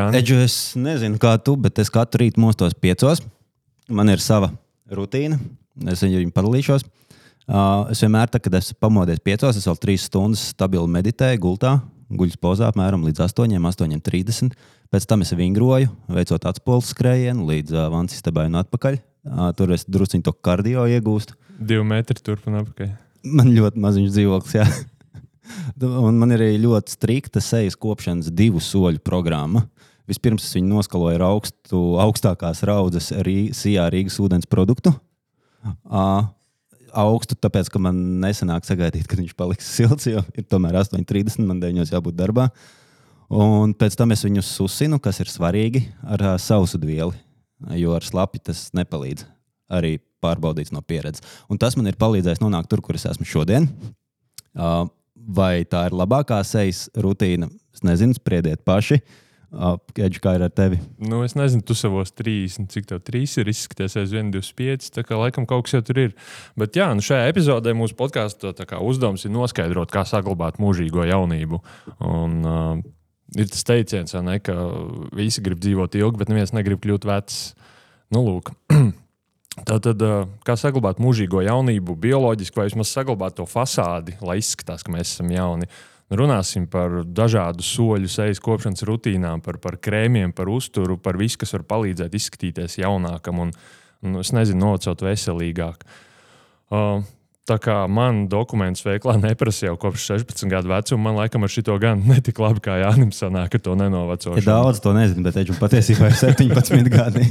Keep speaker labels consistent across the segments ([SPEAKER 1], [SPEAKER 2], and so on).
[SPEAKER 1] Jā,
[SPEAKER 2] Edžu, es nezinu, kā tu, bet es katru rītu mostos piecos. Man ir sava rutīna. Es viņu padalīšos. Uh, es vienmēr, tā, kad esmu pamodies piecos, es vēl trīs stundas stabili meditēju gultā, guļus pozā apmēram līdz 8, 8.30. Pēc tam es vingroju, veicot atspūles skrējienu līdz uh, vannas istabai un atpakaļ. Uh, tur es druskuļi to kardio iegūstu.
[SPEAKER 1] divi metri turp un apakaļ.
[SPEAKER 2] Man ļoti maziņš dzīvoklis, jā. Un man ir arī ļoti strikta sejas kopšanas divu soļu programma. Vispirms es viņu noskaloju ar augstu, augstākās raudzes Rī- Sijā Rīgas ūdens produktu. Uh, augstu, tāpēc, ka man nesanāk sagaidīt, kad viņš paliks silts, jo ir tomēr 8,30 man 9 jābūt darbā. Un pēc tam es viņu susinu, kas ir svarīgi, ar uh, sausu vielu, jo ar slapi tas nepalīdz. Arī pārbaudīts no pieredzes. Un tas man ir palīdzējis nonākt tur, kur es esmu šodien. Uh, vai tā ir labākā sejas rutīna? Es nezinu, spriediet paši. Uh, Kedži, kā ir ar tevi?
[SPEAKER 1] Nu, es nezinu, tu savos 30, cik tev 3 ir izskaties aizvien 25. Tā kā laikam kaut kas jau tur ir. Bet jā, nu šajā epizodē mūsu podkāstā uzdevums ir noskaidrot, kā saglabāt mūžīgo jaunību. Un, uh, ir tas teiciens, ne, ka visi grib dzīvot ilgi, bet neviens negrib kļūt vecs. Nu, lūk. Tātad, kā saglabāt mūžīgo jaunību, bioloģiski, vai vismaz saglabāt to fasādi, lai izskatās, ka mēs esam jauni. Runāsim par dažādu soļu, sejas kopšanas rutīnām, par, par krēmiem, par uzturu, par visu, kas var palīdzēt izskatīties jaunākam un, un es nezinu, nocelt veselīgāk. Uh, Tā kā man dokuments veiklā neprasa jau kopš 16 gadu vecuma, man laikam ar šito gan netik labi kā Jānis sanāk, ka to nenovecošu.
[SPEAKER 2] Ir daudz, to nezinu, bet Edžam patiesībā ir 17 gadi.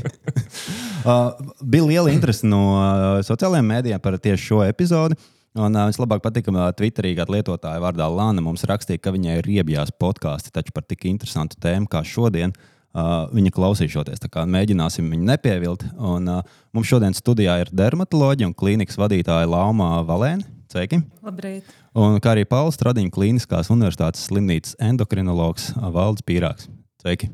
[SPEAKER 2] uh, bija liela interese no uh, sociālajiem mēdījiem par tieši šo epizodi. Un uh, vislabāk patīk, ka Twitterī kāda lietotāja vārdā Lana mums rakstīja, ka viņai ir riebjās podkāsti taču par tik interesantu tēmu kā šodien. Uh, viņa klausīšoties, tā kā mēģināsim viņu nepievilt. Un, uh, mums šodien studijā ir dermatoloģija un klīnikas vadītāja Lauma Valēna. Sveiki!
[SPEAKER 3] Labrīt.
[SPEAKER 2] Un kā arī Pauls Stradiņš, Kliniskās universitātes slimnīcas endokrinologs Valdis Pīrāgs. Sveiki!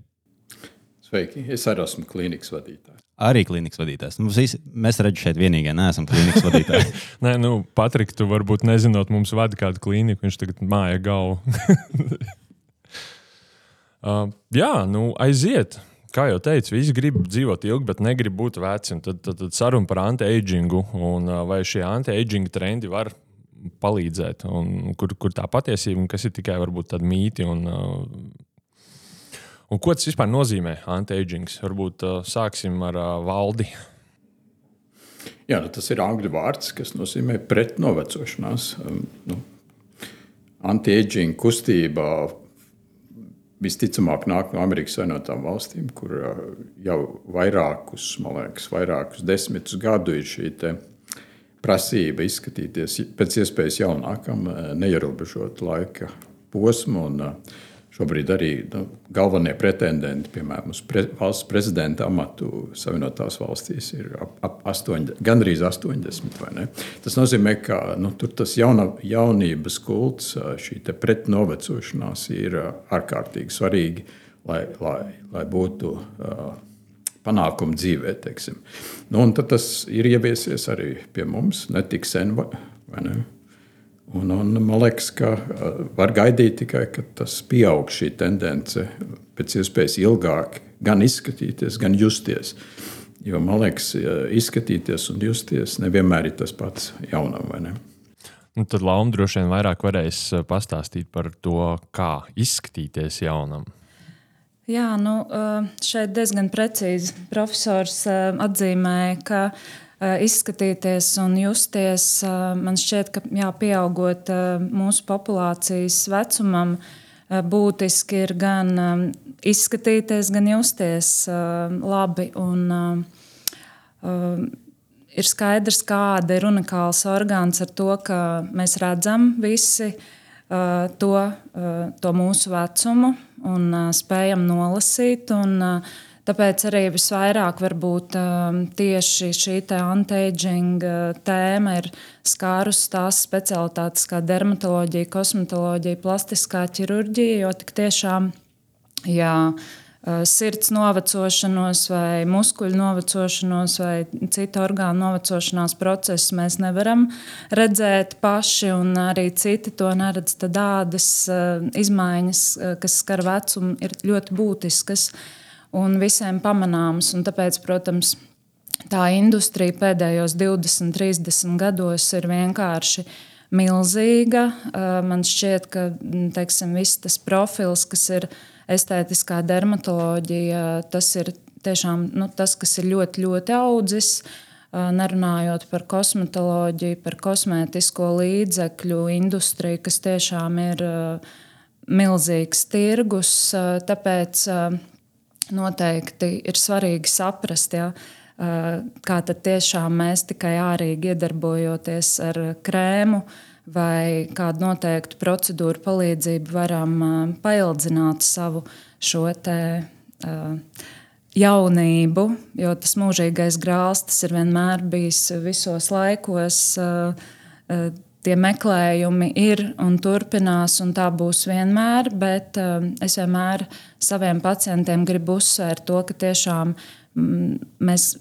[SPEAKER 4] Sveiki, es arī esmu klīnikas vadītājs.
[SPEAKER 2] Arī klīnikas vadītājs. Mums visi, mēs redzam, šeit vienīgie neesam klīnikas vadītāji.
[SPEAKER 1] Nē, nu, Patrik, tu varbūt nezinot, mums vada kādu klīniku, viņš tagad māja galvu. uh, jā, nu, aiziet. Kā jau teicu, visi grib dzīvot ilgi, bet negrib būt veci. Un Tad, tad, tad saruna par anti-agingu un uh, vai šie anti-aginga trendi var palīdzēt, un kur, kur tā patiesība un kas ir tikai varbūt tādi mīti. Un, uh, un ko tas vispār nozīmē anti-agings? Varbūt uh, sāksim ar uh, valdi.
[SPEAKER 4] Jā, nu, tas ir angļu vārds, kas nozīmē pretnovecošanās. Um, nu, Anti-aging kustība visticamāk nāk no Amerikas Savienotām valstīm, kur uh, jau vairākus, man liekas, vairākus desmitus gadu ir šī prasība izskatīties pēc iespējas jaunākam, uh, neierobežot laika posmu. Un, uh, Šobrīd arī nu, galvenie pretendenti, piemēram, uz pre, valsts prezidenta amatu Savienotās valstīs, ir ap, ap 8, gandrīz 80. Tas nozīmē, ka nu, tur tas jauna, jaunības kults, šī pretnovecošanās ir ārkārtīgi svarīgi, lai, lai, lai būtu uh, panākumi dzīvē. teiksim. Nu, tas ir ieviesies arī pie mums, ne tik sen. vai ne? Un, un man liekas, ka var gaidīt tikai, ka tas pieaug šī tendence pēc iespējas ilgāk, gan izskatīties, gan justies. Jo man liekas, izskatīties un justies nevienmēr ir tas pats jaunam.
[SPEAKER 1] Nu, tad Lauma droši vien vairāk varēs pastāstīt par to, kā izskatīties jaunam.
[SPEAKER 3] Jā, nu, šeit diezgan precīzi profesors atzīmēja, ka izskatīties un justies. Man šķiet, ka jā, pieaugot mūsu populācijas vecumam, būtiski ir gan izskatīties, gan justies labi. Un, ir skaidrs, kāda ir unikāls orgāns ar to, ka mēs redzam visi to, to mūsu vecumu un spējam nolasīt. Un, Tāpēc arī visvairāk varbūt, tieši šī anti-aging tēma ir skārusi tās specialitātes kā dermatoloģija, kosmetoloģija, plastiskā ķirurģija. Jo tik tiešām, ja sirds novecošanos, vai muskuļu novecošanos, vai citu orgānu novecošanās procesus mēs nevaram redzēt paši, un arī citi to neredz. Tad ādas izmaiņas, kas skar vecumu, ir ļoti būtiskas un visiem pamanāmas. Un tāpēc, protams, tā industrija pēdējos 20, 30 gados ir vienkārši milzīga. Man šķiet, ka teiksim, viss tas profils, kas ir estētiskā dermatoloģija, tas ir tiešām nu, tas, kas ir ļoti, ļoti audzis. Nerunājot par kosmetoloģiju, par kosmētisko līdzekļu industriju, kas tiešām ir milzīgs tirgus. Tāpēc noteikti ir svarīgi saprast, ja, kā tad tiešām mēs tikai ārīgi iedarbojoties ar krēmu, vai kādu noteiktu procedūru palīdzību varam paildzināt savu šo te, uh, jaunību, jo tas mūžīgais grāls tas ir vienmēr bijis visos laikos. Uh, uh, Tie meklējumi ir un turpinās, un tā būs vienmēr. Bet uh, es vienmēr saviem pacientiem gribu uzsvērt to, ka tiešām mm, mēs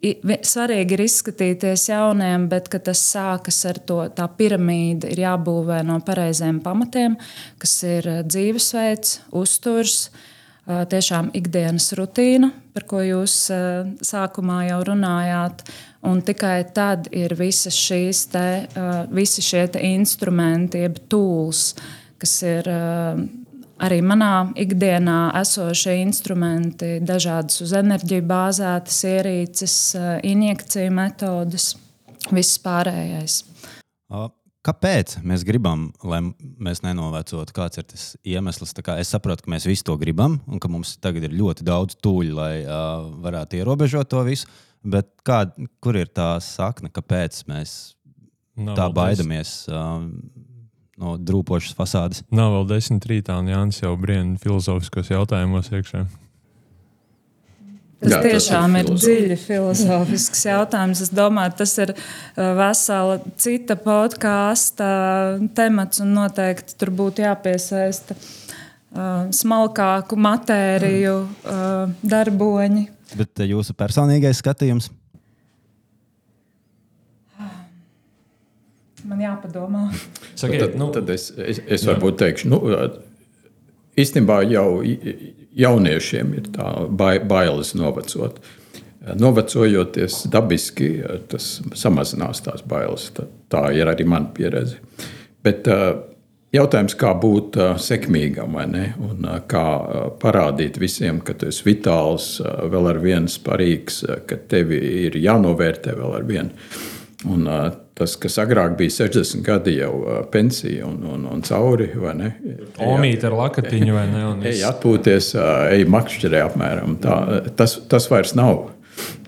[SPEAKER 3] svarīgi ir izskatīties jauniem, bet tas sākas ar to, tā piramīda ir jābūvē no pareiziem pamatiem, kas ir eh, dzīvesveids, uzturs, eh, tiešām ikdienas rutīna, par ko jūs eh, sākumā jau runājāt. Un tikai tad ir visas šīs te, visi šie instrumenti, jeb tools, kas ir arī manā ikdienā esošie instrumenti, dažādas uz enerģiju bāzētas ierīces, eh, injekciju metodes, viss pārējais.
[SPEAKER 2] Kāpēc mēs gribam, lai mēs nenovecotu? Kāds ir tas iemesls? Es saprotu, ka mēs visi to gribam, un ka mums tagad ir ļoti daudz tūļu, lai uh, varētu ierobežot to visu. Bet kā, kur ir tā sakne, kāpēc mēs Nav tā baidamies? Uh, no drūpošas fasādes.
[SPEAKER 1] Nav vēl desmit rītā, un Jānis jau brīnās filozofiskos jautājumos iekšā.
[SPEAKER 3] Tas Jā, tiešām tas ir, ir dziļi filozofisks jautājums. Es domāju, tas ir vesela cita podkāsta temats, un noteikti tur būtu jāpiesaista uh, smalkāku matēriju, uh, darboņi.
[SPEAKER 2] Bet jūsu personīgais skatījums?
[SPEAKER 3] Man jāpadomā.
[SPEAKER 4] Sakiet, nu, tad, tad es, es, es varbūt teikšu, nu, īstenībā jau jauniešiem ir tā bailes novecot. Novecojoties dabiski, tas samazinās tās bailes. Tā ir arī mana pieredze. Bet jautājums, kā būt sekmīgam, un kā parādīt visiem, ka tu esi vitāls, vēl ar vienu sparīgs, ka tevi ir jānovērtē vēl ar vienu. Un, tas, kas agrāk bija 60 gadi jau pensija un, un, un cauri?
[SPEAKER 1] Omīte ar lakatiņu vai ne?
[SPEAKER 4] Ej atpūties, ej makšķerē apmēram. Tā, tas, tas vairs nav.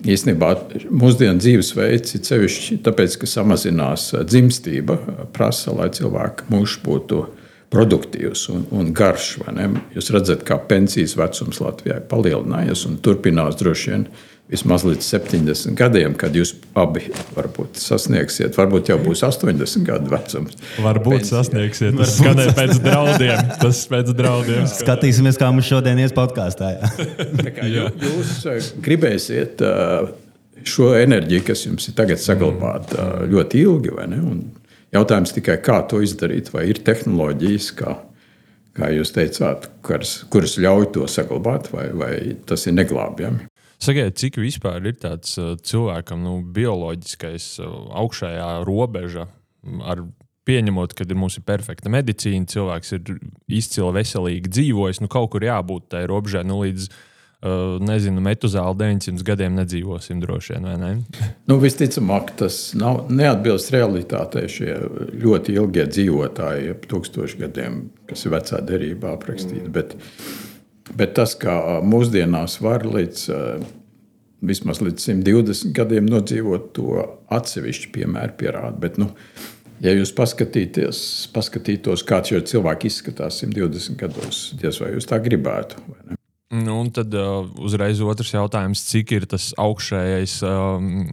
[SPEAKER 4] Īstenībā mūsdienu dzīvesveids ir sevišķi tāpēc, ka samazinās dzimstība, prasa, lai cilvēka mūžs būtu produktīvs un, un garš. Jūs redzat, kā pensijas vecums Latvijā ir palielinājies un turpinās droši vien vismaz līdz 70 gadiem, kad jūs abi varbūt sasniegsiet. Varbūt jau būs 80 gadu vecums.
[SPEAKER 1] Varbūt Pensija. sasniegsiet. Tas skanēja pēc draudiem. Tas pēc draudiem.
[SPEAKER 2] Skatīsimies, kā mums šodien ies podkāstā.
[SPEAKER 4] jūs eh, gribēsiet eh, šo enerģiju, kas jums ir tagad saglabāta eh, ļoti ilgi, vai ne? Un jautājums tikai, kā to izdarīt, vai ir tehnoloģijas, kā, kā jūs teicāt, kuras, kuras ļauj to saglabāt, vai, vai tas ir neglābjami.
[SPEAKER 1] Sakiet, cik vispār ir tāds uh, cilvēkam nu, bioloģiskais uh, augšējā robeža, ar pieņemot, ka mums ir perfekta medicīna, cilvēks ir izcili veselīgi dzīvojis, nu kaut kur jābūt tai robežai. Nu, līdz, uh, nezinu, metuzāli 900 gadiem nedzīvosim droši vien, vai ne?
[SPEAKER 4] Nu, visticamāk, tas nav, neatbilst realitātei. Šie ļoti ilgie dzīvotāji, ap tūkstošu gadiem, kas ir vecā derībā aprakstīti. Mm. Bet, Bet tas, kā mūsdienās var līdz vismaz līdz 120 gadiem nodzīvot, to atsevišķi piemēru pierāda. Bet, nu, ja jūs paskatītos, kāds jau cilvēks izskatās 120 gados, diez vai jūs tā gribētu.
[SPEAKER 1] Nu, tad uh, uzreiz otrs jautājums, cik ir tas augšējais um,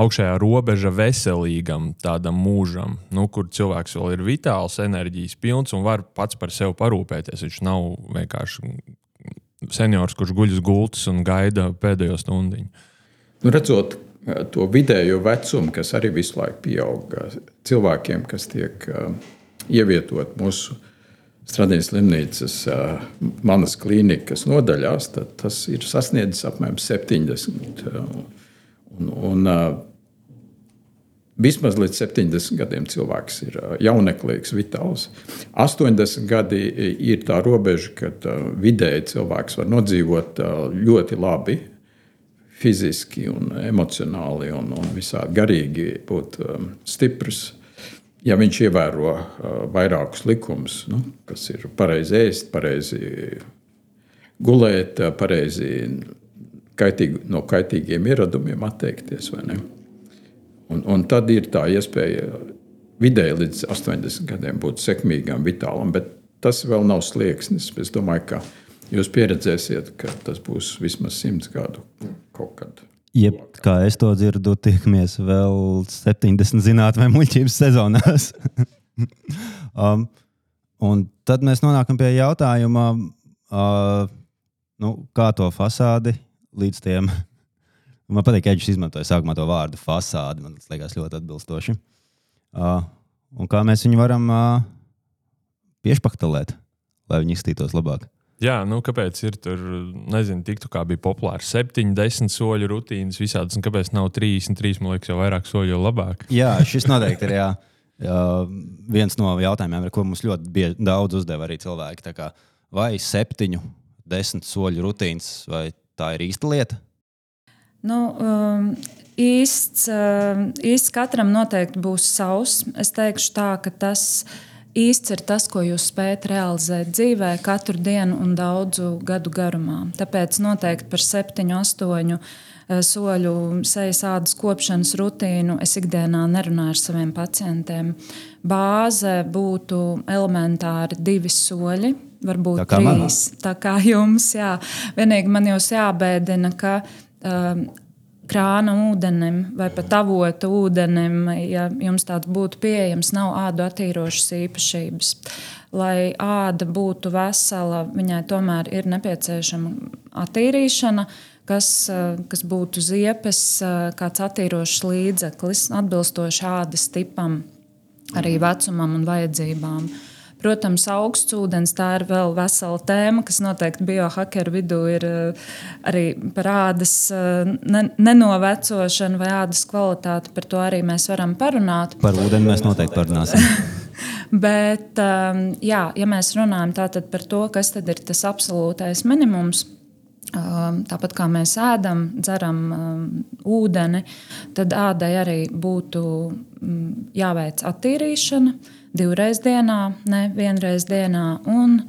[SPEAKER 1] augšējā robeža veselīgam tādam mūžam, nu, kur cilvēks vēl ir vitāls, enerģijas pilns un var pats par sevi parūpēties. Viņš nav vienkārši seniors, kurš guļ uz gultas un gaida pēdējo stundu.
[SPEAKER 4] Nu, redzot to vidējo vecumu, kas arī visu laiku pieaug, cilvēkiem, kas tiek ievietot mūsu Stradīnas slimnīcas manas klīnikas nodaļās, tas ir sasniedzis apmēram 70. Un, un, Vismaz līdz 70 gadiem cilvēks ir jauneklīgs, vitāls. 80 gadi ir tā robeža, kad vidēji cilvēks var nodzīvot ļoti labi, fiziski, un emocionāli un, un visādi garīgi būt stiprs. Ja viņš ievēro vairākus likumus, nu, kas ir pareizi ēst, pareizi gulēt, pareizi kaitīgi, no kaitīgiem ieradumiem atteikties. Un, un tad ir tā iespēja vidēji līdz 80 gadiem būt sekmīgam, vitālam, bet tas vēl nav slieksnis. Es domāju, ka jūs pieredzēsiet, ka tas būs vismaz 100 gadu kaut kad.
[SPEAKER 2] Jeb, kā es to dzirdu, tiekamies vēl 70 zinātnē, muļķības sezonās. um, un tad mēs nonākam pie jautājuma, uh, nu, kā to fasādi līdz tiem Man patīk, ka Eģis izmantoja sākumā to vārdu fasādi. Man tas liekas ļoti atbilstoši. Uh, un kā mēs viņu varam uh, piešpaktelēt, lai viņi izskatītos labāk?
[SPEAKER 1] Jā, nu kāpēc ir tur, nezinu, tiktu kā bija populārs 7, 10 soļu rutīnas visādas, un kāpēc nav 33, man liekas, jau vairāk soļu, jo labāk?
[SPEAKER 2] Jā, šis noteikti ir jā, viens no jautājumiem, ar ko mums ļoti bieži, daudz uzdeva arī cilvēki. Kā, vai 7, 10 soļu rutīnas, vai tā ir īsta lieta?
[SPEAKER 3] Nu, um, īsts, um, īsts katram noteikti būs savs. Es teikšu tā, ka tas īsts ir tas, ko jūs spējat realizēt dzīvē katru dienu un daudzu gadu garumā. Tāpēc noteikti par septiņu, astoņu uh, soļu sejas ādas kopšanas rutīnu es ikdienā nerunāju ar saviem pacientiem. Bāze būtu elementāri divi soļi. Varbūt tā trīs. Man. Tā kā jums, jā. Vienīgi man jūs jābēdina, ka uh, um, krāna ūdenim vai pat avota ūdenim, ja jums tāds būtu pieejams, nav ādu attīrošas īpašības. Lai āda būtu vesela, viņai tomēr ir nepieciešama attīrīšana, kas, uh, kas būtu ziepes, uh, kāds attīrošs līdzeklis, atbilstoši ādas tipam, arī vecumam un vajadzībām. Protams, augsts ūdens tā ir vēl vesela tēma, kas noteikti biohakeru vidū ir eh, arī par ādas eh, ne, nenovecošanu vai ādas kvalitāti. Par to arī mēs varam parunāt.
[SPEAKER 2] Par ūdeni mēs noteikti parunāsim.
[SPEAKER 3] Bet, ehm, jā, ja mēs runājam par to, kas tad ir tas absolūtais minimums, ehm, Tāpat kā mēs ēdam, dzeram um, ūdeni, tad ādai arī būtu um, jāveic attīrīšana, divreiz dienā, ne vienreiz dienā. Un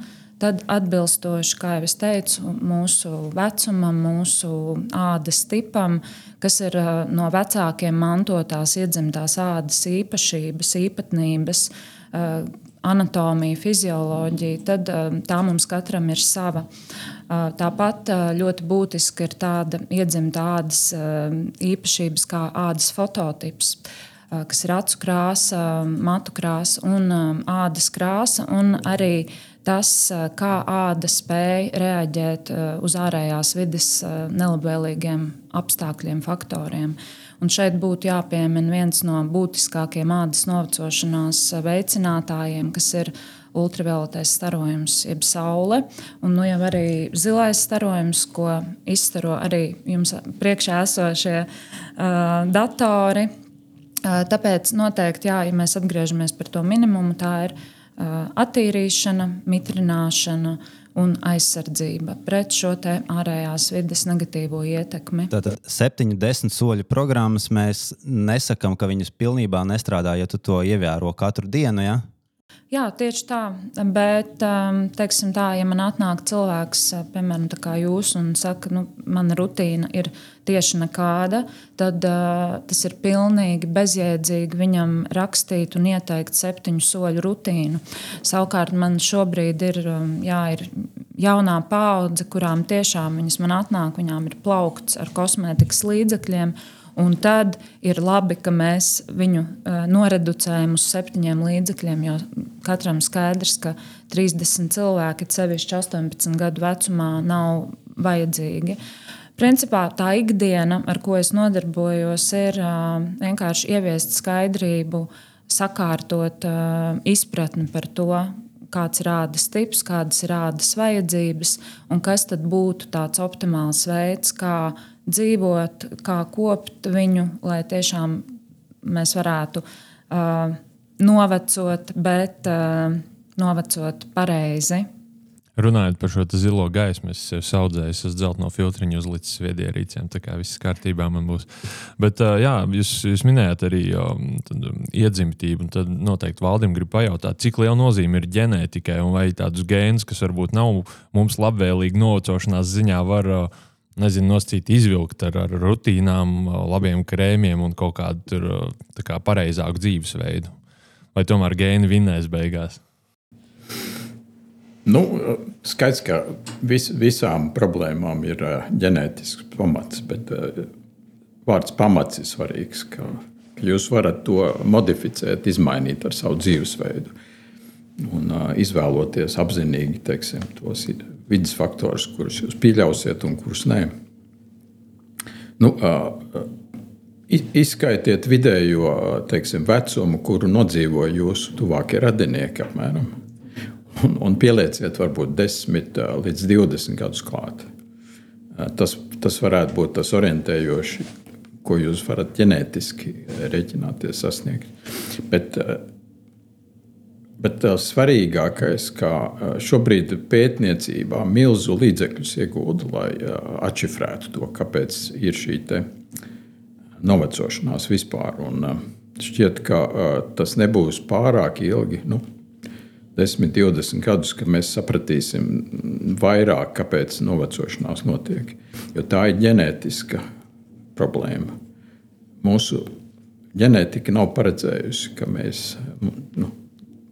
[SPEAKER 3] tad atbilstoši, kā jau es teicu, mūsu vecumam, mūsu ādas tipam, kas ir no vecākiem mantotās iedzimtās ādas īpašības, īpatnības, anatomija, fizioloģija, tad tā mums katram ir sava. Tāpat ļoti būtiski ir tāda iedzimta ādas īpašības kā ādas fototips kas ir acu krāsa, matu krāsa un ādas krāsa. Un arī tas, kā āda spēj reaģēt uz ārējās vidas nelabvēlīgiem apstākļiem, faktoriem. Un šeit būtu jāpiemina viens no būtiskākajiem ādas novecošanās veicinātājiem, kas ir ultravioletais starojums, jeb saule. Un nu jau arī zilais starojums, ko izstaro arī jums priekšā esošie uh, datori Tāpēc noteikti, jā, ja mēs atgriežamies pie to minimumu, tā ir attīrīšana, mitrināšana un aizsardzība pret šo ārējās vidas negatīvo ietekmi.
[SPEAKER 2] Tātad septiņu, desmit soļu programmas mēs nesakām, ka viņas pilnībā nestrādā, ja tu to ievēro katru dienu. Ja?
[SPEAKER 3] Jā, tieši tā. Bet, um, teiksim, tā, ja man atnāk cilvēks, uh, piemēram, jūs, un saka, nu, mana rutīna ir tieši nekāda, tad uh, tas ir pilnīgi bezjēdzīgi viņam rakstīt un ieteikt septiņu soļu rutīnu. Savukārt man šobrīd ir, um, jā, ir jaunā paudze, kurām tiešām viņas man atnāk, viņām ir plaukts ar kosmētikas līdzekļiem. Un tad ir labi, ka mēs viņu noreducējam uz septiņiem līdzekļiem. Jo, katram skaidrs, ka 30 cilvēki, sevišķi 18 gadu vecumā, nav vajadzīgi. Principā tā ikdiena, ar ko es nodarbojos, ir vienkārši ieviest skaidrību, sakārtot izpratni par to, kāds ir ādas tips, kādas ir ādas vajadzības, un kas tad būtu tāds optimāls veids, kā dzīvot, kā kopt viņu, lai tiešām mēs varētu uh, novecot, bet uh, novecot pareizi.
[SPEAKER 1] Runājot par šo zilo gaismu, es jau audzēju, es esmu dzeltenā filtriņu uzlicis viedierīcēm, tā kā viss kārtībā man būs. Bet, jā, jūs, jūs minējāt arī iedzimtību, tad noteikti Valdim grib pajautāt, cik liela nozīme ir ģenētikai, un vai tādus gēnus, kas varbūt nav mums labvēlīgi novecošanās ziņā, var uh, nezinu, noscīt, izvilkt ar, ar rutīnām, labiem krēmiem un kaut kādu tur, kā pareizāku dzīvesveidu. Vai tomēr gēni vinnēs beigās?
[SPEAKER 4] Nu, skaidrs, ka vis, visām problēmām ir ģenētisks pamats, bet vārds pamats ir svarīgs. Ka, ka jūs varat to modificēt, izmainīt ar savu dzīvesveidu un izvēloties apzinīgi teiksim, tos vidas faktorus, kurus jūs pieļausiet un kurus nē. Nu, uh, Izskaitiet vidējo teiksim, vecumu, kuru nodzīvo jūsu tuvākie radinieki. Apmēram un, un pielieciet varbūt 10 līdz 20 gadus klāt. Tas, tas varētu būt tas orientējoši, ko jūs varat ģenētiski rēķināties sasniegt. Bet, bet tas svarīgākais, ka šobrīd pētniecībā milzu līdzekļus iegūda, lai atšifrētu to, kāpēc ir šī novecošanās vispār. Un, šķiet, ka tas nebūs pārāk ilgi. Nu, 10, 20 gadus, kad mēs sapratīsim vairāk, kāpēc novecošanās notiek. Jo tā ir ģenētiska problēma. Mūsu ģenētika nav paredzējusi, ka mēs, nu,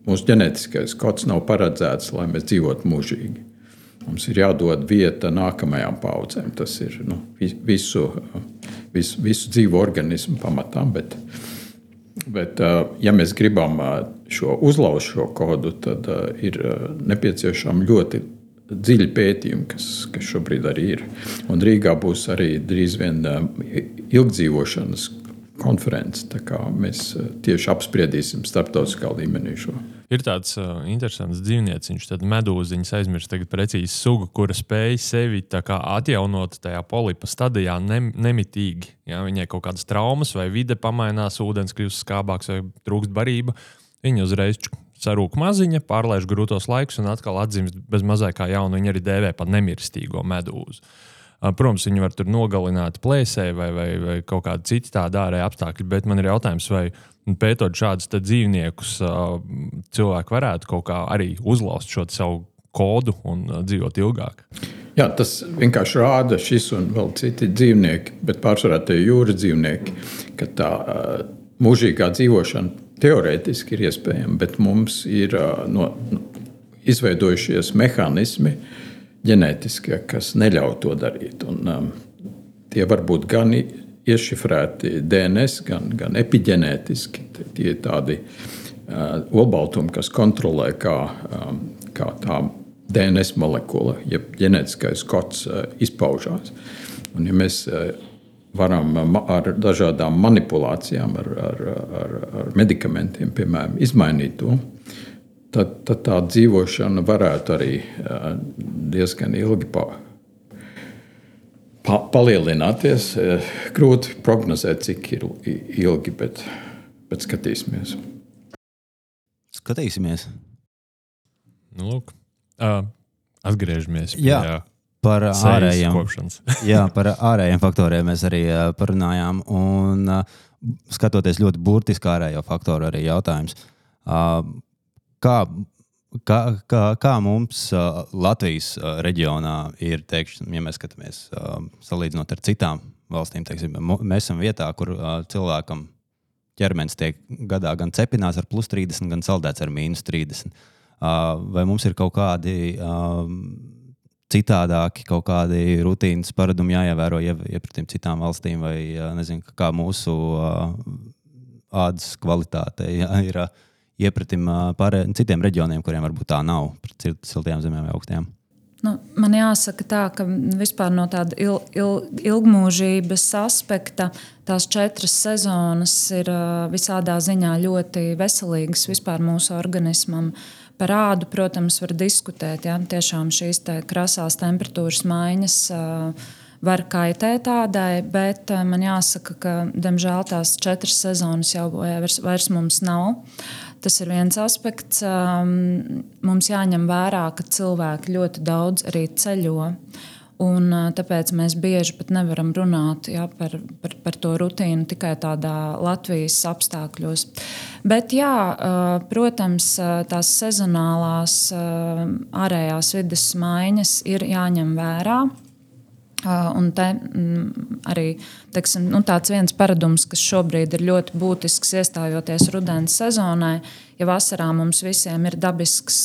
[SPEAKER 4] mūsu ģenētiskais kods nav paredzēts, lai mēs dzīvotu mūžīgi. Mums ir jādod vieta nākamajām paudzēm. Tas ir nu, visu, visu, visu dzīvu organismu pamatām. Bet, Bet, ja mēs gribam šo uzlauzt šo kodu, tad ir nepieciešama ļoti dziļi pētījumi, kas, kas šobrīd arī ir. Un Rīgā būs arī drīz vien ilgdzīvošanas konferences. Mēs tieši apspriedīsim starptautiskā līmenī šo.
[SPEAKER 1] Ir tāds uh, interesants dzīvnieciņš, tad medūziņš aizmirst tagad precīzi sugu, kura spēj sevi atjaunot tajā polipa stadijā ne, nemitīgi. Ja viņai kaut kādas traumas vai vide pamainās, ūdens kļūst skābāks vai trūkst barība, viņa uzreiz sarūk maziņa, pārlaiž grūtos laikus un atkal atzīst bez mazāk kā jaunu. Viņa arī dēvē par nemirstīgo medūzu. Protams, viņi var tur nogalināt plēsē vai, vai, vai kaut kādi citi tādi ārēji apstākļi, bet man ir jautājums, vai pētot šādus dzīvniekus, cilvēki varētu kaut kā arī uzlauzt šo savu kodu un dzīvot ilgāk.
[SPEAKER 4] Jā, tas vienkārši rāda šis un vēl citi dzīvnieki, bet pārsvarā tie jūras dzīvnieki, ka tā mūžīgā dzīvošana teorētiski ir iespējama, bet mums ir no, no, izveidojušies mehānismi ģenētiskie, kas neļauj to darīt. Un, um, tie var būt gan iešifrēti DNS, gan, gan epigenētiski. Tie ir tādi uh, olbaltumi, kas kontrolē, kā, um, kā tā DNS molekula, jeb ģenētiskais kods uh, izpaužās. Un, ja mēs uh, varam ar dažādām manipulācijām, ar, ar, ar, ar medikamentiem, piemēram, izmainīt to, tad, tad tā dzīvošana varētu arī diezgan ilgi pavadīt pa, palielināties. Grūti prognozēt, cik ilgi, bet, bet skatīsimies.
[SPEAKER 2] Skatīsimies.
[SPEAKER 1] Nu, lūk, uh, atgriežamies
[SPEAKER 2] pie jā. Par ārējiem, jā, par ārējiem faktoriem mēs arī parunājām. Un, skatoties ļoti burtiski ārējo faktoru, arī jautājums, kā Kā, kā, kā mums uh, Latvijas uh, reģionā ir, teikšu, ja mēs skatāmies uh, salīdzinot ar citām valstīm, teiksim, mēs esam vietā, kur uh, cilvēkam ķermenis tiek gadā gan cepināts ar plus 30, gan saldēts ar mīnus 30. Uh, vai mums ir kaut kādi uh, citādāki, kaut kādi rutīnas paradumi jāievēro iepratīm citām valstīm, vai uh, nezinu, kā mūsu uh, ādas kvalitāte jā, ir. Uh, iepratim pārējiem citiem reģioniem, kuriem varbūt tā nav, pret siltajām zemēm vai augstajām?
[SPEAKER 3] Nu, man jāsaka, tā, ka vispār no tāda il, il, ilgmūžības aspekta tās četras sezonas ir visādā ziņā ļoti veselīgas vispār mūsu organismam. Par ādu, protams, var diskutēt. Ja? Tiešām šīs te krasās temperatūras maiņas var kaitēt tādai, bet man jāsaka, ka diemžēl tās četras sezonas jau vairs, vairs mums nav. Tas ir viens aspekts. Mums jāņem vērā, ka cilvēki ļoti daudz arī ceļo. Un, tāpēc mēs bieži pat nevaram runāt ja, par, par, par to rutīnu tikai tādā Latvijas apstākļos. Bet, jā, protams, tās sezonālās ārējās vidas maiņas ir jāņem vērā. Un te mm, arī teiksim, nu, tāds viens paradums, kas šobrīd ir ļoti būtisks, iestājoties rudens sezonai, ja vasarā mums visiem ir dabisks,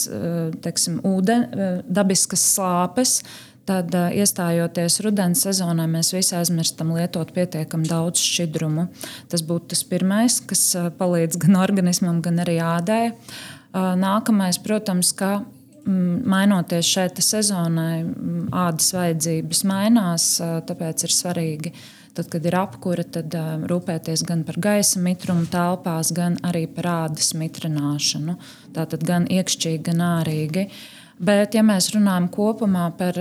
[SPEAKER 3] teiksim, ūden, dabiskas slāpes, tad iestājoties rudens sezonā, mēs visi aizmirstam lietot pietiekami daudz šķidrumu. Tas būtu tas pirmais, kas palīdz gan organismam, gan arī ādai. Nākamais, protams, ka mainoties šai sezonai, mm, ādas vajadzības mainās. Tāpēc ir svarīgi, tad, kad ir apkūra, tad rūpēties gan par gaisa mitrumu telpās, gan arī par ādas mitrināšanu. Tātad gan iekšķīgi, gan ārīgi. Bet, ja mēs runājam kopumā par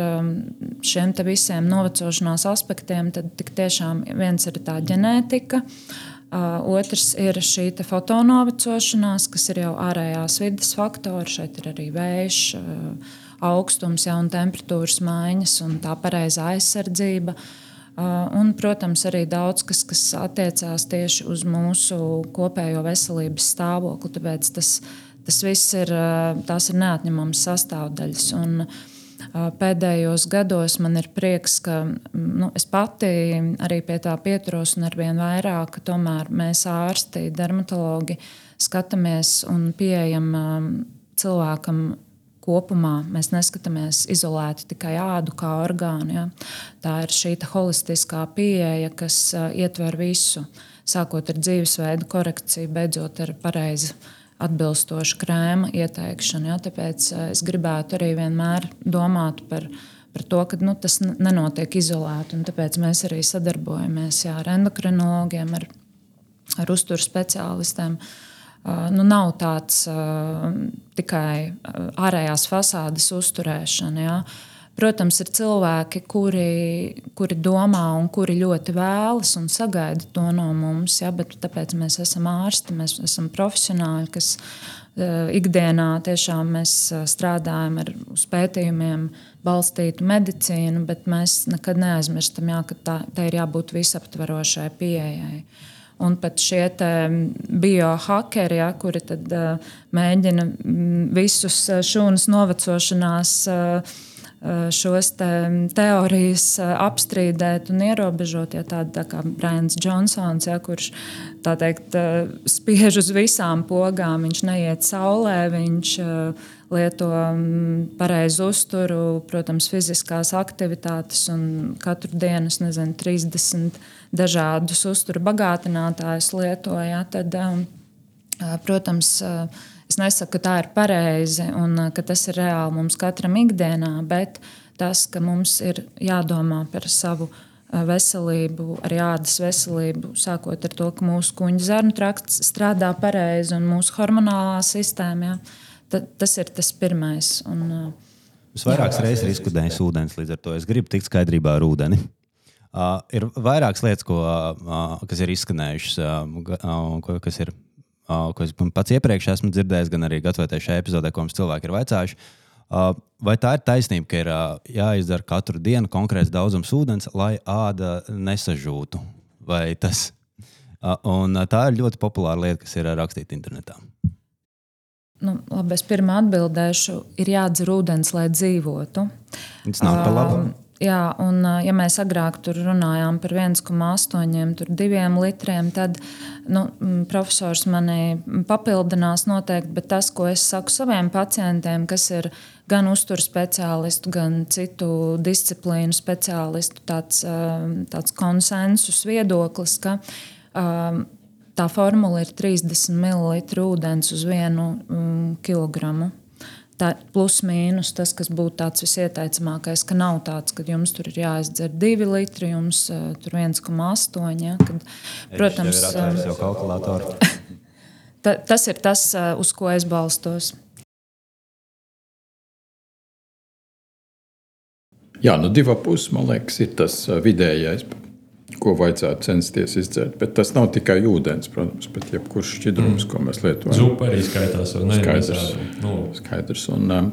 [SPEAKER 3] šiem visiem novecošanās aspektiem, tad tiešām viens ir tā ģenētika. Uh, Otrs ir šī fotonovecošanās, kas ir jau ārējās vidas faktori. Šeit ir arī vējš, augstums, ja, un temperatūras maiņas un tā pareizā aizsardzība. Un, protams, arī daudz kas, kas attiecās tieši uz mūsu kopējo veselības stāvokli. Tāpēc tas, tas viss ir, ir neatņemams sastāvdaļas. Un, uh, Pēdējos gados man ir prieks, ka nu, es pati arī pie tā pieturos un arvien vairāk, mēs ārsti, dermatologi skatāmies un pieejam cilvēkam kopumā. Mēs neskatāmies izolēti tikai ādu kā orgānu. Ja? Tā ir šī holistiskā pieeja, kas ietver visu, sākot ar dzīvesveidu korekciju, beidzot ar pareizu atbilstoša krēma ieteikšana. Ja? Tāpēc eh, es gribētu arī vienmēr domāt par, par to, ka nu, tas nenotiek izolēti. Tāpēc mēs arī sadarbojamies jā, ar endokrinologiem, ar, ar uzturu speciālistiem. Uh, nu, nav tāds uh, tikai ārējās fasādes uzturēšana. Ja? Protams, ir cilvēki, kuri, kuri domā un kuri ļoti vēlas un sagaida to no mums, ja, bet tāpēc mēs esam ārsti, mēs esam profesionāļi, kas uh, ikdienā tiešām mēs uh, strādājam ar pētījumiem, balstītu medicīnu, bet mēs nekad neaizmirstam, jā, ka tā, tā ir jābūt visaptverošai pieejai. Un pat šie biohakeri, ja, kuri tad, uh, mēģina visus šūnas novecošanās uh, Eh, šos te teorijas eh, apstrīdēt un ierobežot. Ja tāda tā kā Brāns Džonsons, ja, kurš teikt, eh, spiež uz visām pogām, viņš neiet saulē, viņš lieto pareizu uzturu, protams, fiziskās aktivitātes un katru dienu, nezinu, 30 dažādus uzturu bagātinātājus lietoja. Tad, protams, Es nesaku, ka tā ir pareizi un uh, ka tas ir reāli mums katram ikdienā, bet tas, ka mums ir jādomā par savu uh, veselību, arī ādas veselību, sākot ar to, ka mūsu kuģa zarnu trakts strādā pareizi un mūsu hormonālā sistēma. Ja, tad, tas ir tas pirmais. Un, uh,
[SPEAKER 2] Es vairākas reizes esmu izkudējis ūdeni, līdz ar to es gribu tikt skaidrībā ar ūdeni. Uh, ir vairākas lietas, ko, uh, kas ir izskanējušas, uh, kas ir ko es pats iepriekš esmu dzirdējis, gan arī gatavoties šai epizodē, ko mums cilvēki ir vaicājuši. Vai tā ir taisnība, ka ir jāizdara katru dienu konkrēts daudzums ūdens, lai āda nesažūtu? Vai tas? Un tā ir ļoti populāra lieta, kas ir rakstīta internetā.
[SPEAKER 3] Nu, labi, es pirmā atbildēšu, ir jādzer ūdens, lai dzīvotu.
[SPEAKER 2] Tas nav par labu. Um,
[SPEAKER 3] Jā, un ja mēs agrāk runājām par 1,8 litriem, tad nu, profesors mani papildinās noteikti, bet tas, ko es saku saviem pacientiem, kas ir gan uzturu speciālistu, gan citu disciplīnu speciālistu, tāds, tāds konsensus viedoklis, ka tā formula ir 30 ml ūdens uz vienu kilogramu. Tā plus mīnus tas, kas būtu tāds visieteicamākais, ka nav tāds, ka jums tur ir jāizdzer 2 litri, jums uh, tur 1,8. Ja, kad,
[SPEAKER 2] protams, tas ir jau kalkulators.
[SPEAKER 3] ta, tas ir tas, uh, uz ko es balstos.
[SPEAKER 4] Jā, nu divi pusi, man liekas, ir tas vidējais, ko vajadzētu censties izdzert. Bet tas nav tikai ūdens, protams, bet jebkurš šķidrums, mm. ko mēs lietojam.
[SPEAKER 1] Zupa arī skaitās.
[SPEAKER 4] Skaidrs. Nu. Skaidrs. Un, um,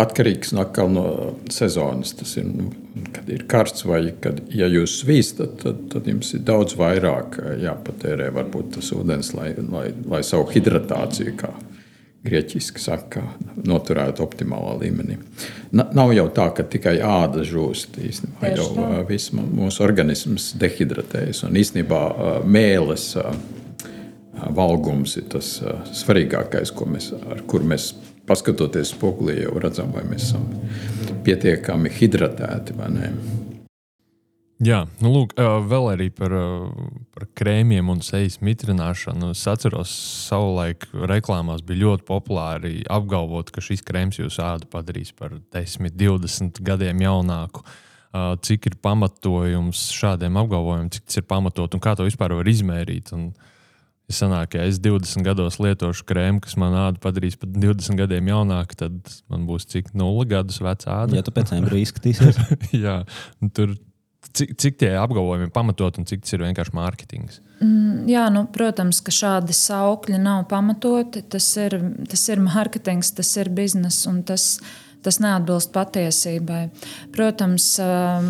[SPEAKER 4] Atkarīgs no, no sezonas. Tas ir, nu, kad ir karsts vai kad ja jūs svīstat, tad, tad jums ir daudz vairāk jāpatērē varbūt tas ūdens, lai, lai, lai savu hidratāciju kā grieķiski saka, noturētu optimālā līmenī. Nav jau tā, ka tikai āda žūst. Īstenībā jau viss mūsu organisms dehidratējas un īstenībā mēlis valgums ir tas svarīgākais, mēs, ar kur mēs paskatoties spogulī jau redzam, vai mēs esam pietiekami hidratēti vai nē.
[SPEAKER 1] Jā, nu, lūk, vēl arī par, par krēmiem un sejas mitrināšanu. Es atceros, savulaik reklāmās bija ļoti populāri apgalvot, ka šis krēms jūsu ādu padarīs par 10, 20 gadiem jaunāku. Cik ir pamatojums šādiem apgalvojumiem, cik tas ir pamatot un kā to vispār var izmērīt? Un, Ja sanāk, ja es 20 gados lietošu krēmu, kas man ādu padarīs par 20 gadiem jaunāku, tad man būs cik 0 gadus veca āda.
[SPEAKER 2] Ja tu pēc tam izskatīsies.
[SPEAKER 1] Jā, tur Cik, cik tie apgalvojumi ir pamatot un cik tas ir vienkārši mārketings?
[SPEAKER 3] Mm, jā, nu, protams, ka šādi saukļi nav pamatoti. Tas ir, tas ir mārketings, tas ir bizness un tas, tas neatbilst patiesībai. Protams,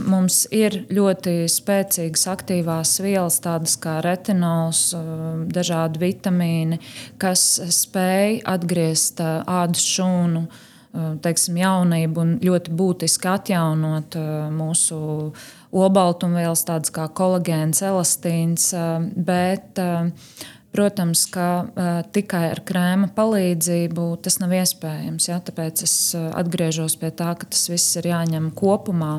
[SPEAKER 3] mums ir ļoti spēcīgas aktīvās vielas, tādas kā retinols, dažādi vitamīni, kas spēj atgriezt ādas šūnu teiksim, jaunību un ļoti būtiski atjaunot mūsu olbaltumvielas, tādas kā kolagēns, elastīns. Bet, Protams, ka tikai ar krēma palīdzību tas nav iespējams. Ja? Tāpēc es atgriežos pie tā, ka tas viss ir jāņem kopumā.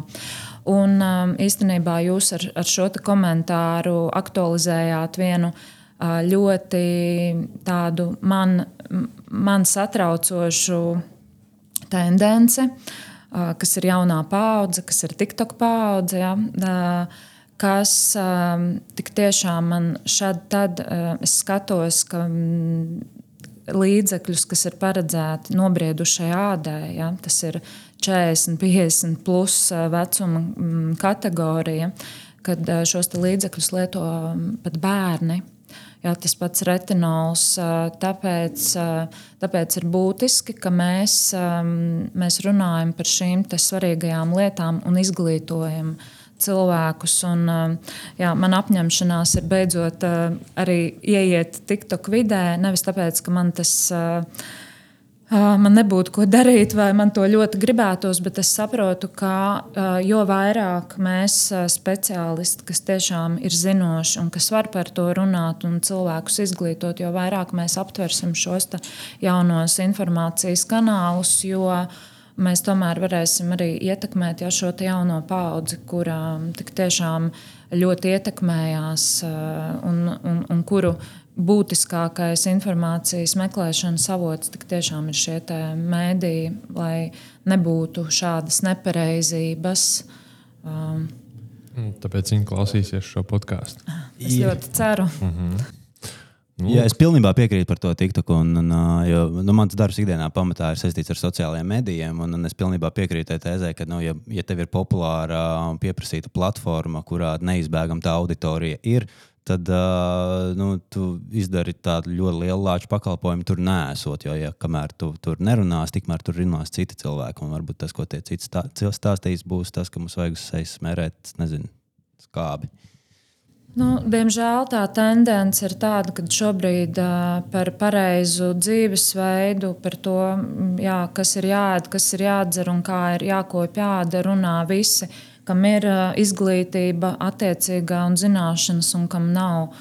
[SPEAKER 3] Un īstenībā jūs ar, ar šo komentāru aktualizējāt vienu ļoti tādu man, man satraucošu tendenci. Uh, kas ir jaunā paudze, kas ir TikTok paudze. Ja, kas tik tiešām man šad tad es skatos, ka līdzekļus, kas ir paredzēti nobriedušai ādai, ja, tas ir 40, 50 plus vecuma kategorija, kad šos līdzekļus lieto pat bērni. Jā, tas pats retinols. Tāpēc, tāpēc ir būtiski, ka mēs, mēs runājam par šīm svarīgajām lietām un izglītojam cilvēkus. Un, jā, man apņemšanās ir beidzot arī ieiet TikTok vidē, nevis tāpēc, ka man tas ir man nebūtu ko darīt, vai man to ļoti gribētos, bet es saprotu, ka jo vairāk mēs, speciālisti, kas tiešām ir zinoši un kas var par to runāt un cilvēkus izglītot, jo vairāk mēs aptversim šos jaunos informācijas kanālus. Mēs tomēr varēsim arī ietekmēt ja, šo jauno paudzi, kurām tik tiešām ļoti ietekmējās un, un, un kuru būtiskākais informācijas meklēšanas avots tiešām ir šie mēdīji, lai nebūtu šādas nepareizības. Um,
[SPEAKER 1] Tāpēc viņi klausīsies šo podkāstu.
[SPEAKER 3] Es ļoti ceru. Mm -hmm.
[SPEAKER 2] Nu. Jā, es pilnībā piekrītu par to TikTok. Un, un, jo, nu, mans darbs ikdienā pamatā ir saistīts ar sociālajiem medijiem. Un, un es pilnībā piekrītu tai tēzē, ka, nu, ja, ja tev ir populāra un pieprasīta platforma, kurā neizbēgama tā auditorija ir, tad uh, nu, tu izdari tādu ļoti lielu lāču pakalpojumu, tur nesot. Jo, ja kamēr tu tur nerunās, tikmēr tur runās citi cilvēki. Un varbūt tas, ko tie citi stā, stāstīs, būs tas, ka mums vajag uz sejas smērēt, nezinu, skābi.
[SPEAKER 3] Nu, diemžēl tā tendence ir tāda, ka šobrīd uh, par pareizu dzīvesveidu, par to, jā, kas ir jāēd, kas ir jādzer un kā ir jākopja āda, runā visi. Uh, kam ir izglītība attiecīgā un zināšanas, un kam nav.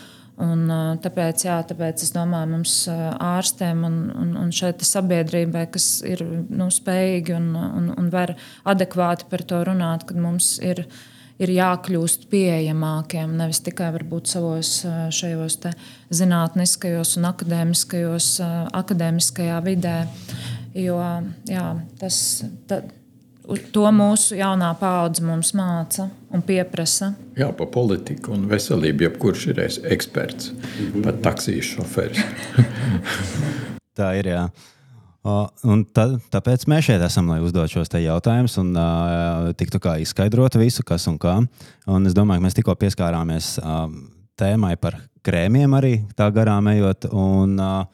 [SPEAKER 3] Un, tāpēc, jā, tāpēc es domāju, mums ārstiem un, un, un šeit sabiedrībai, kas ir nu, spējīgi un, un, un var adekvāti par to runāt, kad mums ir ir jākļūst pieejamākiem. Nevis tikai varbūt savos šajos zinātniskajos un akadēmiskajos, akadēmiskajā vidē. Jo jā, tas, ta, to mūsu jaunā paudze mums māca un pieprasa.
[SPEAKER 4] Jā, par politiku un veselību jebkurš ir eksperts, pat taksijas šoferis.
[SPEAKER 2] Tā ir. Jā. Un tā, tāpēc mēs šeit esam, lai uzdod šos jautājumus un uh, tiktu izskaidrot visu, kas un kā. Un es domāju, ka mēs tikko pieskārāmies uh, tēmai par krēmiem arī tā garām ejot. Un, uh,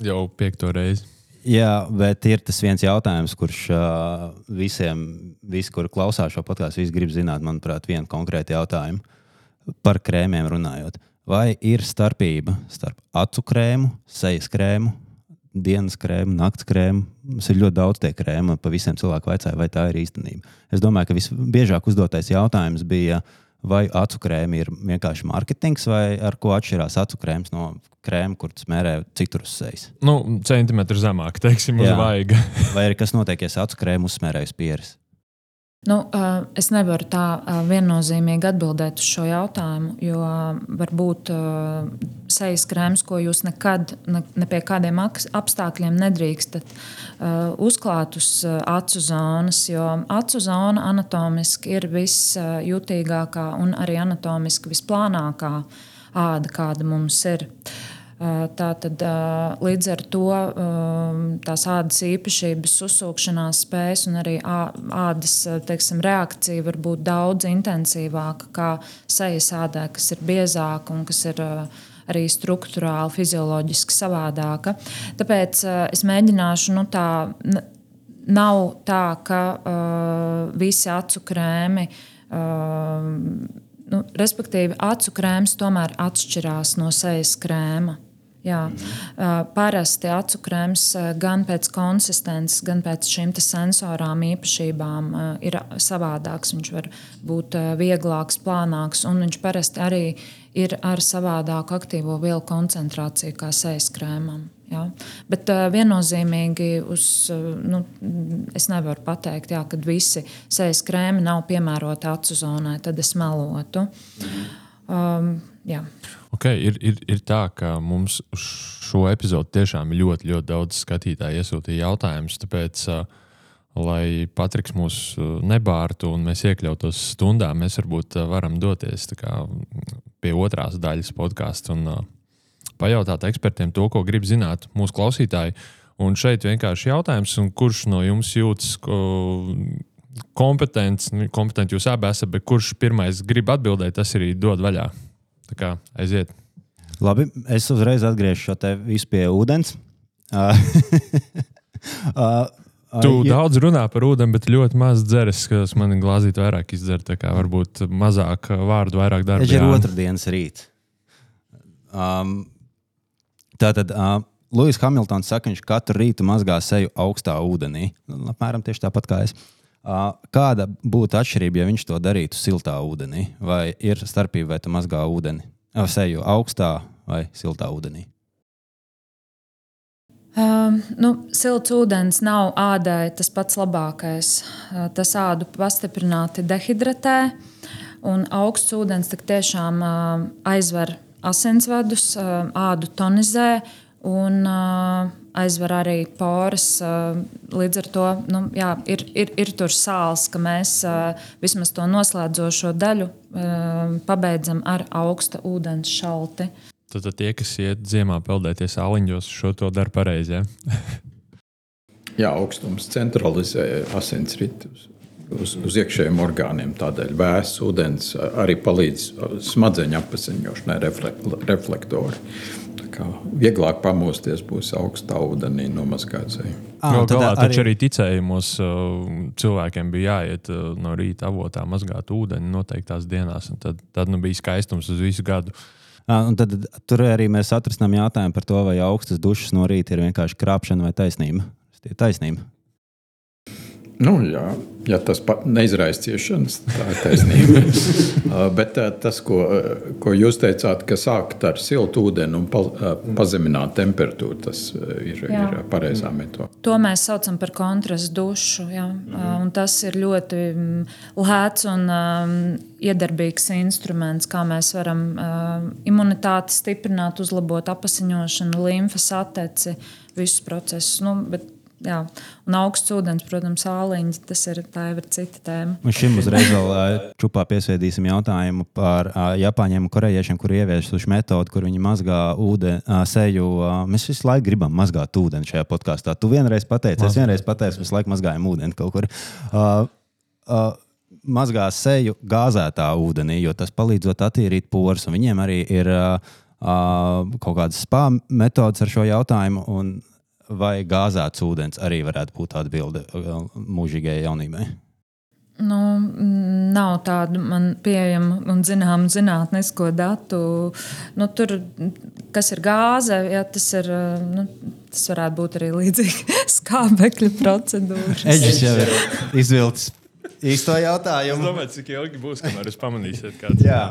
[SPEAKER 1] Jau piekto reizi.
[SPEAKER 2] Jā, bet ir tas viens jautājums, kurš uh, visiem, visi, kuri klausās šo podkāstu, visi grib zināt, manuprāt, vienu konkrētu jautājumu par krēmiem runājot. Vai ir starpība starp acu krēmu, sejas krēmu dienas krēmu, naktas krēmu. Mums ir ļoti daudz tie krēmi, un pa visiem cilvēkiem vaicāja, vai tā ir īstenība. Es domāju, ka visbiežāk uzdotais jautājums bija, vai acu krēmi ir vienkārši mārketings, vai ar ko atšķirās acu krēms no krēma, kurus mērē citur uz sejas.
[SPEAKER 1] Nu, centimetru zemāk, teiksim, uz vaiga.
[SPEAKER 2] vai arī kas notiek, ja acu krēmu uzsmērējas pieres?
[SPEAKER 3] Nu, es nevaru tā viennozīmīgi atbildēt uz šo jautājumu, jo var būt sejas krēms, ko jūs nekad, ne, ne pie kādiem apstākļiem nedrīkstat uzklāt uz acu zonas, jo acu zona anatomiski ir visjutīgākā un arī anatomiski visplānākā āda, kāda mums ir. Uh, Tātad, līdz ar to tās ādas īpašības, uzsūkšanās spējas un arī ādas teiksim, reakcija var būt daudz intensīvāka nekā sejas ādē, kas ir biezāka un kas ir arī struktūrāli, fizioloģiski savādāka. Tāpēc es mēģināšu nu, tā. Nav tā, ka uh, visi acu krēmi uh, nu, respektīvi, acu krēms tomēr atšķirās no sejas krēma. Jā, parasti acu krēms gan pēc konsistences, gan pēc šīm sensorām īpašībām ir savādāks. Viņš var būt vieglāks, plānāks, un viņš parasti arī ir ar savādāku aktīvo vielu koncentrāciju kā sejas krēmam. Ja? Bet uh, viennozīmīgi uz, nu, es nevaru pateikt, jā, ka visi sejas krēmi nav piemēroti acu zonai, tad es melotu. Um, jā.
[SPEAKER 1] Okay, ir, ir, ir tā, ka mums šo epizodu tiešām ļoti, ļoti daudz skatītāju iesūtīja jautājumus. Tāpēc, uh, lai Patriks mūs nebārtu un mēs iekļautos stundā, mēs varbūt varam doties kā, pie otrās daļas podkāstu un uh, pajautāt ekspertiem to, ko grib zināt mūsu klausītāji. Un šeit vienkārši jautājums, kurš no jums jūtas kompetents, nu, kompetenti jūs abi esat, bet kurš pirmais grib atbildēt, tas arī dod vaļā. Tā kā aiziet.
[SPEAKER 2] Labi, es uzreiz atgriežos šo te visu pie ūdens.
[SPEAKER 1] Tu uh, daudz runā par ūdeni, bet ļoti maz dzeres, kas man glāzīt vairāk izdzer. Tā kā varbūt mazāk vārdu, vairāk darba.
[SPEAKER 2] Tas ir otrdienas rīts. Um, tātad uh, Lūsis Hamiltons saka, ka viņš katru rītu mazgā seju augstā ūdenī. Nu, apmēram tieši tāpat kā es. Uh, kāda būtu atšķirība, ja viņš to darītu siltā ūdenī? Vai ir starpība, vai tu mazgā ūdeni? Vai seju augstā vai siltā ūdenī?
[SPEAKER 3] Um, nu, silts ūdens nav ādai tas pats labākais. Uh, tas ādu pastiprināti dehidratē, un augsts ūdens tiešām uh, aizver asinsvadus, ādu tonizē un aizver arī poras. Līdz ar to nu, jā, ir, ir, ir tur sāls, ka mēs vismaz to noslēdzošo daļu pabeidzam ar augsta ūdens šalti.
[SPEAKER 1] Tad, tad tie, kas iet ziemā peldēties āliņos, šo to dara pareizi. Ja?
[SPEAKER 4] Jā, augstums centralizē asinsritu uz, uz, uz iekšējiem orgāniem. Tādēļ vēss ūdens arī palīdz smadzeņu apziņošanai, reflektori. Kā vieglāk pamosties būs augstā ūdenī nomazgāts.
[SPEAKER 1] Ah, no, galā, arī... Taču arī ticējumos cilvēkiem bija jāiet no rīta avotā mazgāt ūdeni noteiktās dienās. Tad, tad nu, bija skaistums uz visu gadu. Uh,
[SPEAKER 2] Un tad tur arī mēs atrisinām jautājumu par to, vai augstas dušas no rīta ir vienkārši krāpšana vai taisnība. Tas ir taisnība.
[SPEAKER 4] Nu, jā, ja tas neizraisa ciešanas, tā ir taisnība. Uh, bet uh, tas, ko, uh, ko jūs teicāt, ka sākt ar siltu ūdeni un pa, pazemināt temperatūru, tas ir, jā. ir pareizā metode.
[SPEAKER 3] To mēs saucam par kontrastu dušu. Jā. Mm. Tas ir ļoti mm, lēts un um, iedarbīgs instruments, kā mēs varam um, imunitāti stiprināt, uzlabot apziņošanu, limfas atteci, visus procesus. Nu, bet, Jā. Un augsts ūdens, protams, āliņš, tas ir, ir cita tēma.
[SPEAKER 2] Un šim uzreiz vēl čupā piesviedīsim jautājumu par uh, Japāņiem un Korejiešiem, kur ieviesuši metodi, kur viņi mazgā ūdeni, uh, seju. Uh, mēs visu laiku gribam mazgāt ūdeni šajā podkāstā. Tu vienreiz pateici, es vienreiz pateicu, visu laiku mazgājam ūdeni kaut kur. Uh, uh, mazgā seju gāzētā ūdenī, jo tas palīdzot attīrīt porus. Viņiem arī ir uh, kaut kādas spā metodas ar šo jautājumu. Un, vai gāzēts ūdens arī varētu būt atbilde uh, mūžīgajai jaunībai?
[SPEAKER 3] Nu, nav tādu man pieejamu un zināmu zinātnisko datu. Nu, tur, kas ir gāze, ja, tas, ir, uh, nu, tas varētu būt arī līdzīgi skābekļa procedūra.
[SPEAKER 2] Eģis jau ir izvilcis īsto jautājumu.
[SPEAKER 1] Es domāju, cik ilgi būs, kamēr jūs pamanīsiet, kāds
[SPEAKER 2] ir. Jā,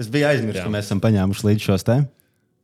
[SPEAKER 2] es biju aizmirsis, ka mēs esam paņēmuši līdz šos tēmas.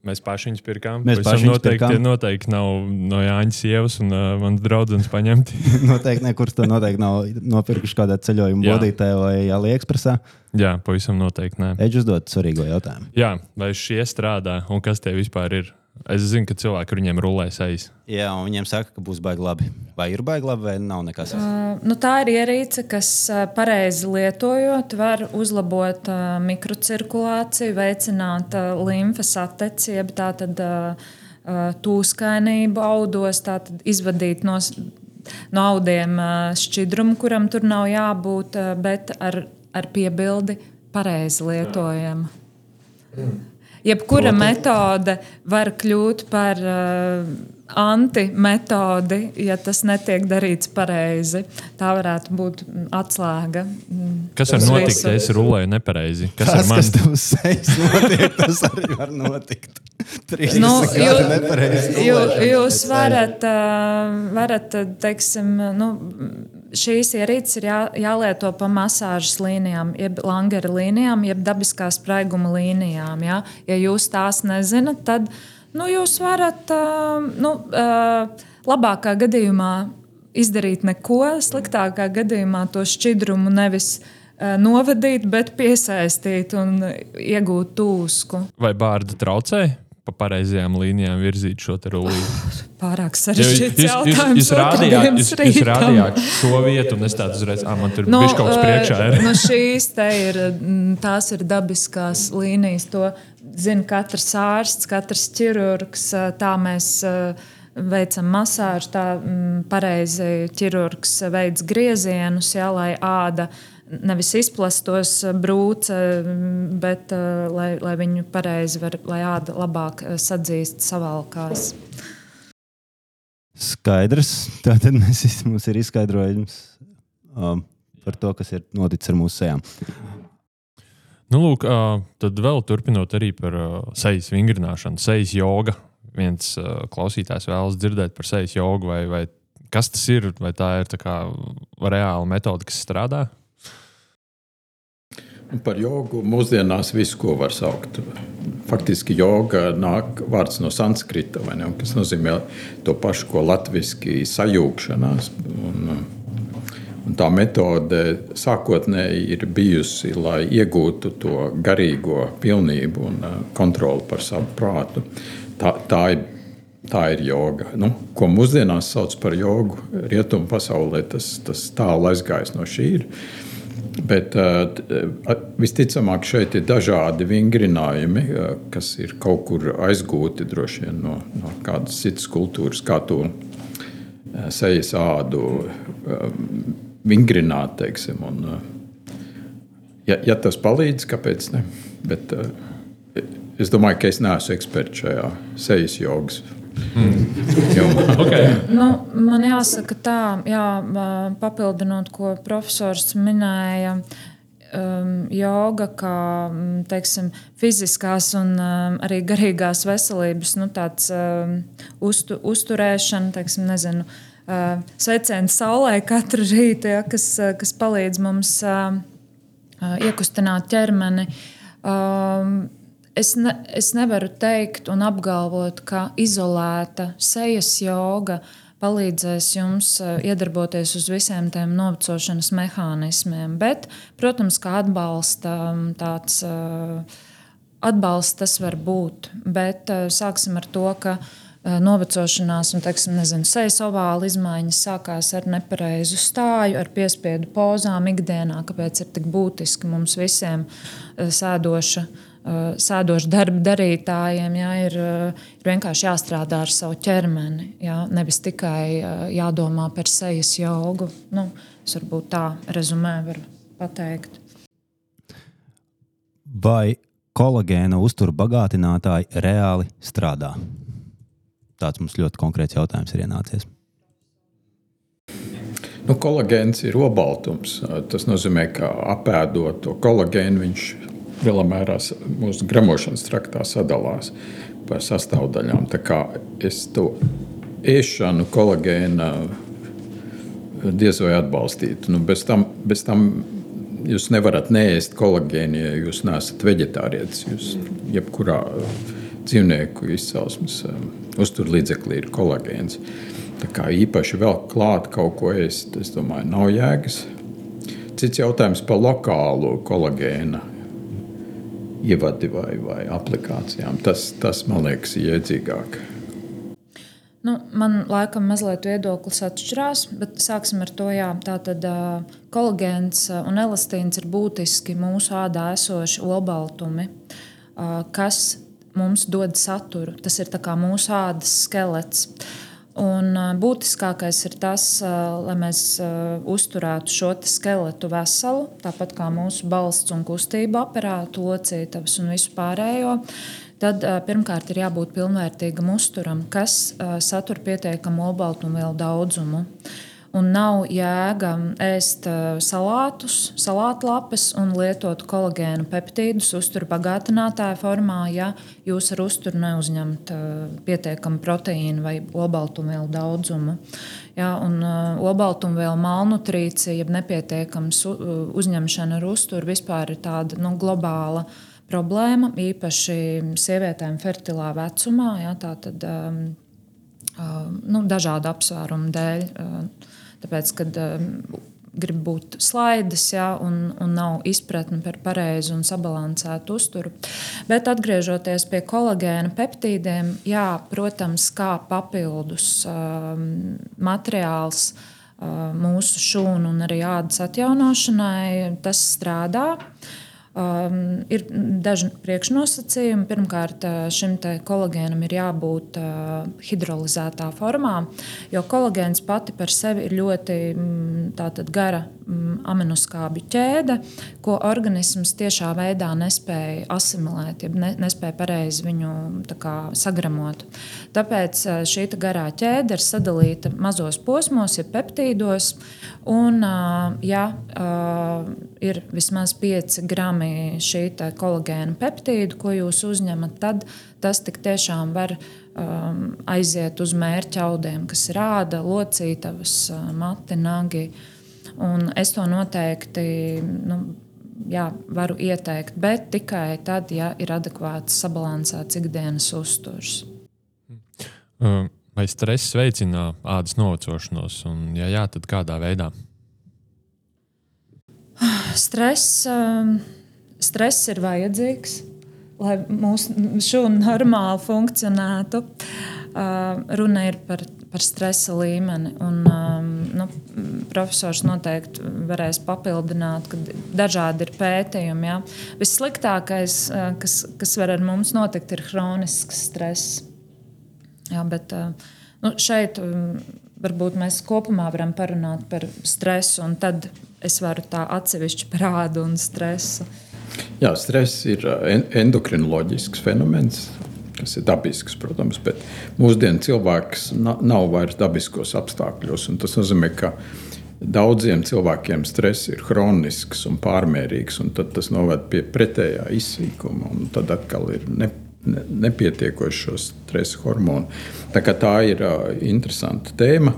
[SPEAKER 1] Mēs paši viņus pirkām.
[SPEAKER 2] Mēs paši viņus
[SPEAKER 1] noteikti,
[SPEAKER 2] pirkām.
[SPEAKER 1] noteikti nav no Jāņa sievas un uh, mans draugs paņemti.
[SPEAKER 2] noteikti nekur to noteikti nav nopirkuši kādā ceļojuma bodītē vai AliExpressā.
[SPEAKER 1] Jā, pavisam noteikti. Nē.
[SPEAKER 2] Eģis uzdod svarīgo jautājumu.
[SPEAKER 1] Jā, vai šie strādā un kas tie vispār ir? Es zinu, ka cilvēki ar viņiem rulēs aiz.
[SPEAKER 2] Jā, un viņiem saka, ka būs baigi labi. Vai ir baigi labi, vai nav nekas?
[SPEAKER 3] Uh, nu, tā ir ierīce, kas uh, pareizi lietojot, var uzlabot uh, mikrocirkulāciju, veicināt uh, limfas attecību, tātad uh, uh, tūskainību audos, tātad izvadīt no, no audiem uh, šķidrumu, kuram tur nav jābūt, uh, bet ar, ar piebildi pareizi lietojama. Mm. Jebkura Protams. metode var kļūt par uh, antimetodi, ja tas netiek darīts pareizi. Tā varētu būt atslēga.
[SPEAKER 1] Mm, kas var notikt, ja es rulēju nepareizi?
[SPEAKER 2] Kas, tas, man... kas tev sejas notiek, tas arī var notikt. Trīs
[SPEAKER 3] nu, jū, jū, jūs varat, uh, varat teiksim, nu, šīs ierīces ir jā, jālieto pa masāžas līnijām, jeb langera līnijām, jeb dabiskā spraiguma līnijām. Ja, ja jūs tās nezināt, tad nu, jūs varat nu, labākā gadījumā izdarīt neko, sliktākā gadījumā to šķidrumu nevis novadīt, bet piesaistīt un iegūt tūsku.
[SPEAKER 1] Vai bārda traucēja? Pa pareizajām līnijām virzīt šo rullīti.
[SPEAKER 3] Pārāk sarežģīts ja,
[SPEAKER 1] jautājums. Jūs, jūs, rādījāt, jūs, jūs rādījāt šo vietu, un es tādu uzreiz, ah, man tur no, bija kaut kas priekšā. Ir.
[SPEAKER 3] no šīs te ir, tās ir dabiskās līnijas. To zina katrs ārsts, katrs ķirurgs. Tā mēs veicam masāžu, tā pareizi ķirurgs veids griezienus, jā, lai āda nevis izplastos brūce, bet uh, lai, lai viņu pareizi var, lai āda labāk eh, sadzīst, savalkās.
[SPEAKER 2] Skaidrs. Tātad mēs, mums ir izskaidrojums um, par to, kas ir noticis ar mūsu sejām.
[SPEAKER 1] Nu, lūk, uh, tad vēl turpinot arī par uh, sejas vingrināšanu, sejas joga. Viens uh, klausītājs vēlas dzirdēt par sejas jogu, vai, vai kas tas ir, vai tā ir tā kā reāla metode, kas strādā?
[SPEAKER 4] Par jogu mūsdienās visu, ko var saukt. Faktiski joga nāk vārds no sanskrita, ne, kas nozīmē to pašu, ko latviešu sajūgšanās. Un, un tā metode sākotnēji ir bijusi, lai iegūtu to garīgo pilnību un uh, kontroli pār savu prātu. Tā, tā ir Tā ir joga. Nu, ko mūsdienās sauc par jogu, rietumu pasaulē, tas, tas tālu aizgājis no šī. Ir. Bet uh, visticamāk, šeit ir dažādi vingrinājumi, uh, kas ir kaut kur aizgūti vien, no, no kādas citas kultūras, kā to uh, sejas ādu uh, vingrināt. Teiksim, un, uh, ja, ja tas palīdz, kāpēc ne? Bet, uh, es domāju, ka es neesmu eksperts šajā sejas jogas
[SPEAKER 1] Mm. okay.
[SPEAKER 3] nu, man jāsaka tā, jā, papildinot, ko profesors minēja. Um, joga, kā teiksim, fiziskās un um, arī garīgās veselības nu, tāds, um, uztu, uzturēšana, teiksim, nezinu, sveicienu saulē katru rītu, ja, kas, kas palīdz mums iekustināt ķermeni. Es, ne, es nevaru teikt un apgalvot, ka izolēta sejas joga palīdzēs jums iedarboties uz visiem tiem novecošanas mehānismiem. Bet, protams, kā atbalsta tāds atbalsts tas var būt. Bet sāksim ar to, ka novecošanās un teiksim, nezinu, sejas ovāla izmaiņas sākās ar nepareizu stāju, ar piespiedu pozām ikdienā. Kāpēc ir tik būtiski mums visiem sēdoša? Sēdošu darbu darītājiem jā, ir, ir vienkārši jāstrādā ar savu ķermeni. Jā, nevis tikai jādomā par sejas jogu. Nu, es varbūt tā rezumē varu pateikt.
[SPEAKER 2] Vai kolagēna uzturu bagātinātāji reāli strādā? Tāds mums ļoti konkrēts jautājums ir ienācies.
[SPEAKER 4] Nu, kolagēns ir obaltums. Tas nozīmē, ka apēdot to kolagēnu, viņš lielā mērā mūsu gramošanas traktā sadalās par sastāvdaļām. Tā kā es to ēšanu, kolagēna diez vai atbalstītu. Nu, bez, tam, bez tam jūs nevarat neēst kolagēnu, ja jūs neesat vegetārietis. Jūs jebkurā dzīvnieku izcelsmes uzturlīdzeklī ir kolagēns. Tā kā īpaši vēl klāt kaut ko ēst, es domāju, nav jēgas. Cits jautājums par lokālu kolagēnu ievadi vai, vai aplikācijām. Tas, tas man liekas iedzīgāk.
[SPEAKER 3] Nu, man laikam mazliet viedoklis atšķirās, bet sāksim ar to, jā, tātad uh, kolagēns un elastīns ir būtiski mūsu ādā esoši olbaltumi, uh, kas mums dod saturu. Tas ir mūsu ādas skelets. Un būtiskākais ir tas, lai mēs uzturētu šo skeletu veselu, tāpat kā mūsu balsts un kustība aparātu, locītavas un visu pārējo. Tad pirmkārt ir jābūt pilnvērtīgam uzturam, kas satur pietiekamu olbaltumvielu daudzumu. Un nav jēga ēst salātus, salātlapes un lietot kolagēnu peptīdus uzturu bagātinātāju formā, ja jūs ar uzturu neuzņemat pietiekamu proteīnu vai olbaltumvielu daudzumu. Ja, un olbaltumvielu malnutrīcija, jeb nepietiekama uzņemšana ar uzturu vispār ir tāda nu, globāla problēma, īpaši sievietēm fertilā vecumā, ja, tātad, um, nu, dažādu apsvērumu dēļ. Uh, Tāpēc, kad um, grib būt slaidas, ja, un, un nav izpratne par pareizu un sabalansētu uzturu. Bet atgriežoties pie kolagēna peptīdiem, jā, protams, kā papildus um, materiāls uh, mūsu šūnu un arī ādas atjaunošanai, tas strādā. Uh, Um, ir daži priekšnosacījumi. Pirmkārt, uh, šim kolagēnam ir jābūt uh, hidrolizētā formā, jo kolagēns pati par sevi ir ļoti mm, gara mm, aminoskābju ķēde, ko organisms tiešā veidā nespēja asimilēt, ja ne, nespēja pareizi viņu kā, sagramot. Tāpēc uh, šī garā ķēde ir sadalīta mazos posmos, ja peptīdos, un uh, ja uh, ir vismaz 5 grami uzņemami šī kolagēna peptīda, ko jūs uzņemat, tad tas tik tiešām var um, aiziet uz mērķa audiem, kas rāda, locītavas, uh, mati, nagi. Un es to noteikti nu, jā, varu ieteikt, bet tikai tad, ja ir adekvāts, sabalansēts ikdienas uzturs.
[SPEAKER 1] Um, vai stress veicina ādas novecošanos, un, ja jā, tad kādā veidā?
[SPEAKER 3] Stress. Stress ir vajadzīgs, lai mūsu šūna normāli funkcionētu. Uh, runa ir par, par stresa līmeni. Un, um, nu, profesors noteikti varēs papildināt, ka dažādi ir pētījumi. Ja. Vissliktākais, uh, kas, kas var ar mums notikt, ir hronisks stress. Ja, bet, uh, nu, šeit um, varbūt mēs kopumā varam parunāt par stresu, un tad es varu tā atsevišķi parādu un stresu.
[SPEAKER 4] Jā, stress ir endokrinoloģisks fenomens. Tas ir dabisks, protams, bet mūsdienu cilvēks nav vairs dabiskos apstākļos. Tas nozīmē, ka daudziem cilvēkiem stress ir kronisks un pārmērīgs, un tas noved pie pretējā izsīkuma. Tad atkal ir ne, ne, nepietiekoši šo stresa hormonu. Tā, tā ir uh, interesanta tēma.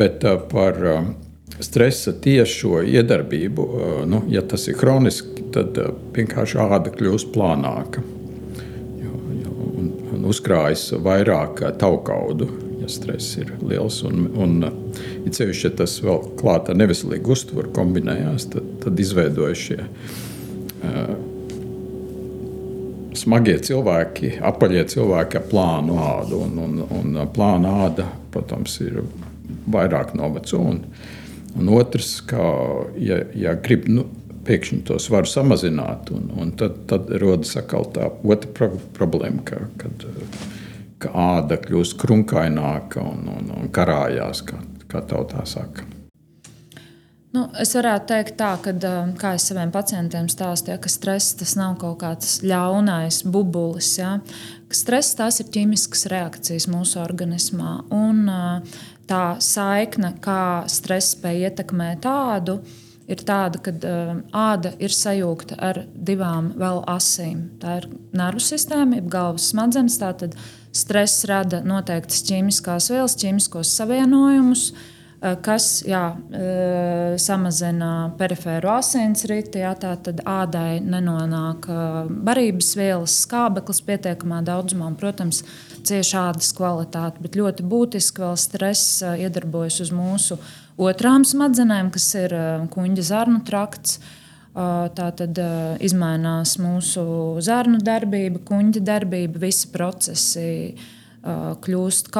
[SPEAKER 4] Bet uh, par uh, stresa tiešo iedarbību, nu, ja tas ir kroniski, tad vienkārši āda kļūst plānāka. Jo, jo, un, un uzkrājas vairāk taukaudu, ja stress ir liels. Un, un ja ceļš, ja tas vēl klāta ar neveselīgu uzturu kombinējās, tad, tad izveidojas šie uh, smagie cilvēki, apaļie cilvēki ar plānu ādu. Un, un, un plāna āda, protams, ir vairāk noveco. Un, otrs, ka, ja, ja grib nu, pēkšņi to svaru samazināt, un, un tad, tad rodas atkal tā otra pro problēma, ka, kad, ka āda kļūst krunkaināka un, un, un karājās, kā, kā tautā saka.
[SPEAKER 3] Nu, es varētu teikt, tā, ka, kā es saviem pacientiem stāstīju, ka stress tas nav kaut kāds ļaunais bubulis. Ja? Stress tās ir ķīmiskas reakcijas mūsu organismā. Un tā saikne, kā stress spēj ietekmēt tādu, ir tāda, ka uh, āda ir sajūgta ar divām vēl asīm. Tā ir nervu sistēma, jeb galvas smadzenes. Tātad stress rada noteiktas ķīmiskās vielas, ķīmiskos savienojumus. Uh, kas jā, eh, samazina perifēru asinsriti. Jā, tā tad ādai nenonāk eh, barības vielas, skābeklis pietiekamā daudzumā. Un, protams, cieši ādas kvalitāte, bet ļoti būtiski vēl stress iedarbojas uz mūsu otrām smadzenēm, kas ir kuģa zarnu trakts. Tā tad izmainās mūsu zarnu darbība, kuģa darbība, visi procesi kļūst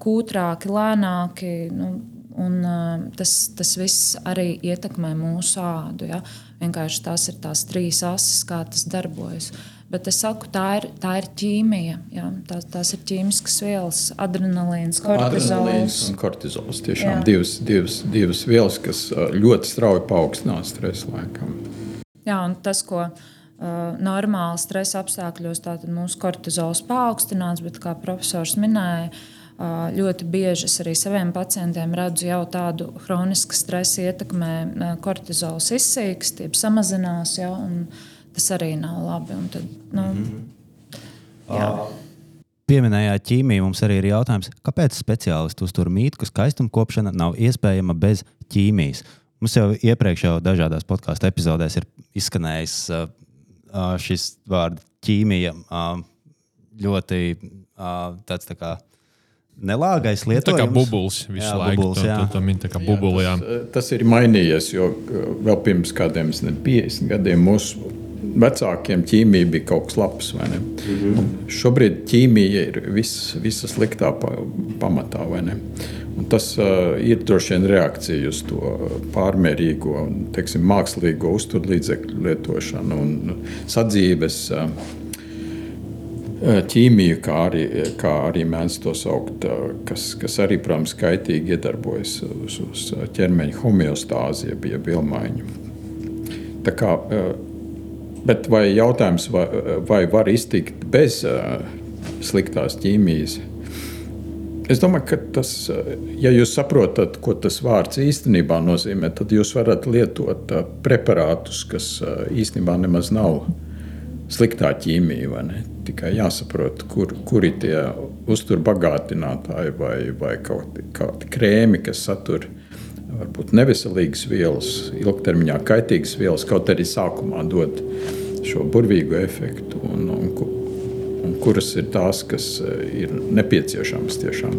[SPEAKER 3] kūtrāki, lēnāki. Nu, Un, uh, tas, tas viss arī ietekmē mūsu ādu. Ja? Vienkārši tās ir tās trīs asis, kā tas darbojas. Bet es saku, tā ir, tā ir ķīmija. Ja? Tā, tās ir ķīmiskas vielas, adrenalīns, kortizols. Adrenalīns
[SPEAKER 4] un kortizols. Tiešām jā. divas, divas, divas vielas, kas ļoti strauji paaugstinās stresu laikam.
[SPEAKER 3] Jā, un tas, ko uh, normāli stresa apstākļos, tātad mūsu kortizols paaugstināts, bet kā profesors minēja, Ļoti bieži es arī saviem pacientiem redzu jau tādu chronisku stresa ietekmē, kortizols izsīkst, jeb samazinās, ja, un tas arī nav labi. Tad, nu, mm -hmm. jā.
[SPEAKER 2] Pieminējāt ķīmiju, mums arī ir jautājums, kāpēc speciālisti uztur mītu, ka skaistuma kopšana nav iespējama bez ķīmijas? Mums jau iepriekš, jau dažādās podkāstu epizodēs, ir izskanējis šis vārds ķīmija ļoti tāds tā kā nelāgais lietojums.
[SPEAKER 1] Tā kā bubulis visu jā, laiku. Bubulis, jā. Tā, tā, tā, tā bubuli, jā.
[SPEAKER 4] Jā, tas, tas ir mainījies, jo vēl pirms kādiem 50 gadiem mūsu vecākiem ķīmija bija kaut kas labs. Mm -hmm. Šobrīd ķīmija ir viss, visa sliktā pamatā. Un tas uh, ir droši vien reakcija uz to pārmērīgo, teiksim, mākslīgo uzturlīdzekļu lietošanu un sadzīves. Uh, ķīmiju, kā arī, kā arī mēdz to saukt, kas, kas arī, protams, kaitīgi iedarbojas uz, uz ķermeņa homeostāzi, jeb vilmaiņu. Tā kā, bet vai jautājums, vai, vai var iztikt bez sliktās ķīmijas? Es domāju, ka tas, ja jūs saprotat, ko tas vārds īstenībā nozīmē, tad jūs varat lietot preparātus, kas īstenībā nemaz nav sliktā ķīmija. Tikai jāsaprot, kur, kur ir tie uzturbagātinātāji vai, vai kaut kādi krēmi, kas satur varbūt neveselīgas vielas, ilgtermiņā kaitīgas vielas, kaut arī sākumā dod šo burvīgu efektu. Un, un, un kuras ir tās, kas ir nepieciešamas tiešām?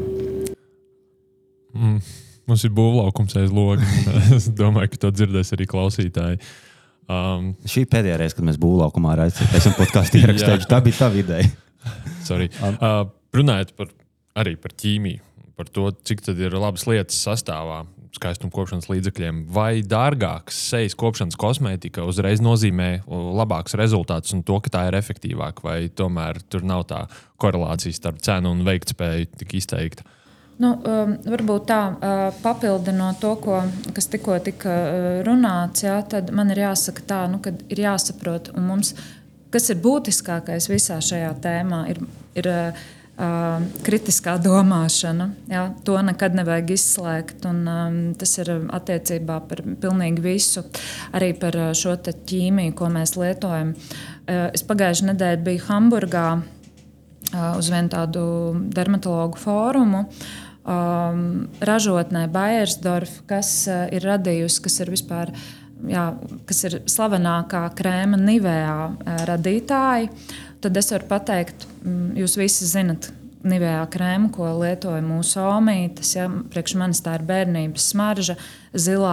[SPEAKER 1] Mm. Mums ir būvlaukums aiz loga. es domāju, ka to dzirdēs arī klausītāji. Uh,
[SPEAKER 2] Um, Šī pēdējā reize, kad mēs būvlaukumā raidījām podkāstu ierakstīt, tā bija tā ideja.
[SPEAKER 1] um. uh, runājot par, arī par ķīmiju, par to, cik ir labas lietas sastāvā skaistuma kopšanas līdzekļiem, vai dārgāks sejas kopšanas kosmētika uzreiz nozīmē labākus rezultātus un to, ka tā ir efektīvāka, vai tomēr tur nav tā korelācija starp cenu un veiktspēju tik izteikta.
[SPEAKER 3] Nu, um, varbūt tā, uh, papildinot to, ko, kas tikko tika uh, runāts, jā, tad man ir jāsaka tā, nu, ka ir jāsaprot, mums, kas ir būtiskākais visā šajā tēmā, ir, ir uh, uh, kritiskā domāšana. Jā, to nekad nevajag izslēgt, un um, tas ir attiecībā par pilnīgi visu, arī par uh, šo ķīmiju, ko mēs lietojam. Uh, es pagājušajā nedēļā biju Hamburgā uh, uz vienu tādu dermatologu fórumu. Uh, um, ražotnē Bayersdorf, kas uh, ir radījusi, kas ir vispār. Jā, kas ir slavenākā krēma Nivējā uh, radītāji, tad es varu pateikt, mm, jūs visi zinat, Nivējā krēmu, ko lietoja mūsu omītes. Ja, priekš manis tā ir bērnības smarža, zilā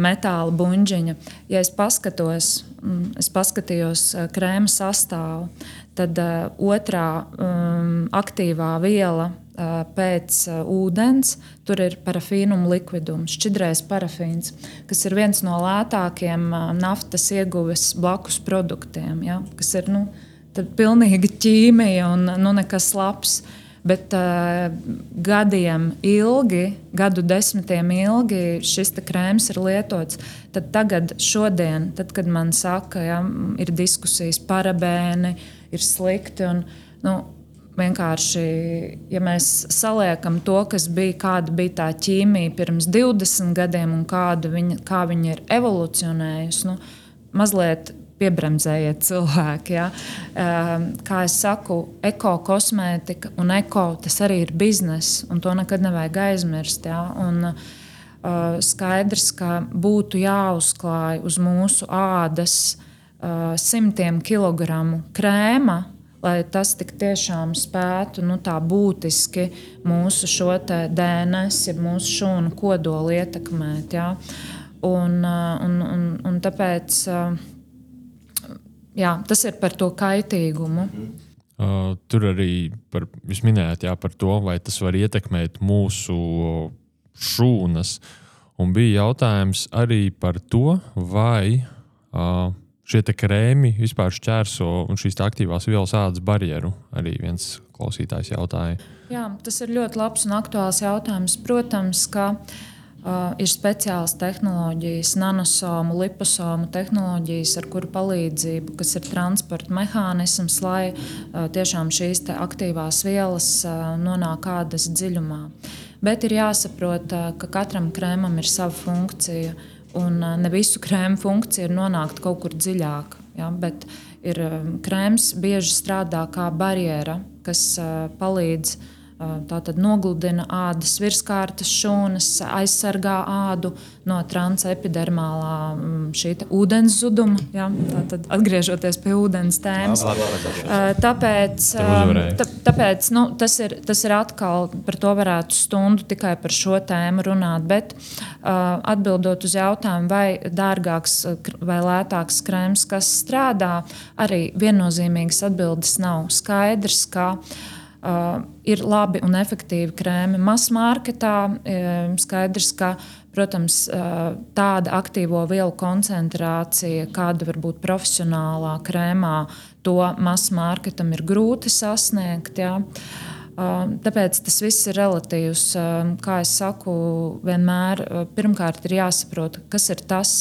[SPEAKER 3] metāla buļģiņa. Ja es paskatos, mm, es paskatījos krēma sastāvu, tad uh, otrā um, aktīvā viela uh, pēc ūdens tur ir parafīnuma likvidums, šķidrais parafīns, kas ir viens no lētākajiem uh, naftas ieguves blakus produktiem, ja, kas ir nu, pilnīgi ķīmija un nu, nekas labs. Bet uh, gadiem ilgi, gadu desmitiem ilgi šis krēms ir lietots. Tad tagad, šodien, tad, kad man saka, ja, ir diskusijas par bērnu, ir slikti. Un, nu, vienkārši, ja mēs saliekam to, kas bija, kāda bija tā ķīmija pirms 20 gadiem un viņa, kā viņa ir evolucionējusi, nu, mazliet piebremzējiet cilvēki. Ja? Ehm, kā jau saku, ekokosmētika un eko tas arī ir bizness, un to nekad nevajag aizmirst. Ja? Un, uh, skaidrs, ka būtu jāuzklāj uz mūsu ādas uh, simtiem kilogramu krēma, lai tas tik tiešām spētu nu, tā būtiski mūsu šo DNS, ja mūsu šūnu kodolu ietekmēt. Ja? Un, un, un, un tāpēc jā, tas ir par to kaitīgumu.
[SPEAKER 1] Uh, tur arī par, jūs minējāt jā, par to, vai tas var ietekmēt mūsu šūnas. Un bija jautājums arī par to, vai uh, šie krēmi vispār šķērso un šīs aktīvās vielas ādas barjeru. Arī viens klausītājs jautāja.
[SPEAKER 3] Jā, tas ir ļoti labs un aktuāls jautājums. Protams, ka uh, ir speciālas tehnoloģijas, nanosomu, liposomu tehnoloģijas, ar kuru palīdzību, kas ir transporta mehānisms, lai uh, tiešām šīs aktīvās vielas uh, nonāk ādas dziļumā. Bet ir jāsaprot, uh, ka katram krēmam ir sava funkcija. Uh, Un ne visu krēmu funkcija ir nonākt kaut kur dziļāk. Ja, bet ir krēms bieži strādā kā barjera, kas palīdz Tātad nogludina ādas virskārtas šūnas, aizsargā ādu no transepidermālā mm, ūdens zuduma. Ja? Tātad, atgriežoties pie ūdens tēmas. Tāpēc, tā, tāpēc nu, tas, ir, tas ir atkal par to varētu stundu tikai par šo tēmu runāt. Bet atbildot uz jautājumu, vai dārgāks vai lētāks krēms, kas strādā, arī viennozīmīgas atbildes nav skaidrs. Ka, uh, Uh, ir labi un efektīvi krēmi masmārketā. Uh, skaidrs, ka protams, uh, tāda aktīvo vielu koncentrācija, kāda var būt profesionālā krēmā, to masmārketam ir grūti sasniegt. Ja? Uh, tāpēc tas viss ir relatīvs. Uh, kā jau saku, vienmēr pirmkārt ir jāsaprot, kas ir tas,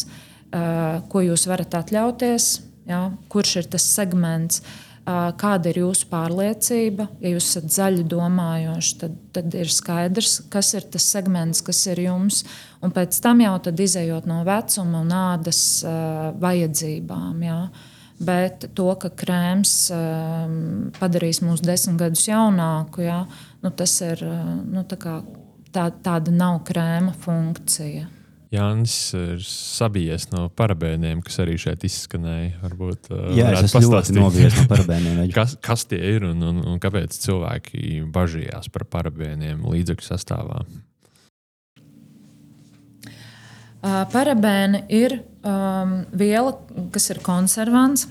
[SPEAKER 3] ko jūs varat atļauties, ja? kurš ir tas segments kāda ir jūsu pārliecība. Ja jūs esat zaļi domājoši, tad, tad ir skaidrs, kas ir tas segments, kas ir jums. Un pēc tam jau izējot no vecuma un ādas uh, vajadzībām. Jā. Bet to, ka krēms uh, padarīs mūs desmit gadus jaunāku, jā, nu, tas ir nu, tā, tā, tāda nav krēma funkcija.
[SPEAKER 1] Jānis ir sabijies no parabēniem, kas arī šeit izskanēja. Varbūt,
[SPEAKER 2] uh, Jā, es esmu ļoti nobijies no parabēniem.
[SPEAKER 1] kas, kas tie ir un, un, un kāpēc cilvēki bažījās par parabēniem līdzekļu sastāvā?
[SPEAKER 3] Uh, parabēni ir um, viela, kas ir konservants,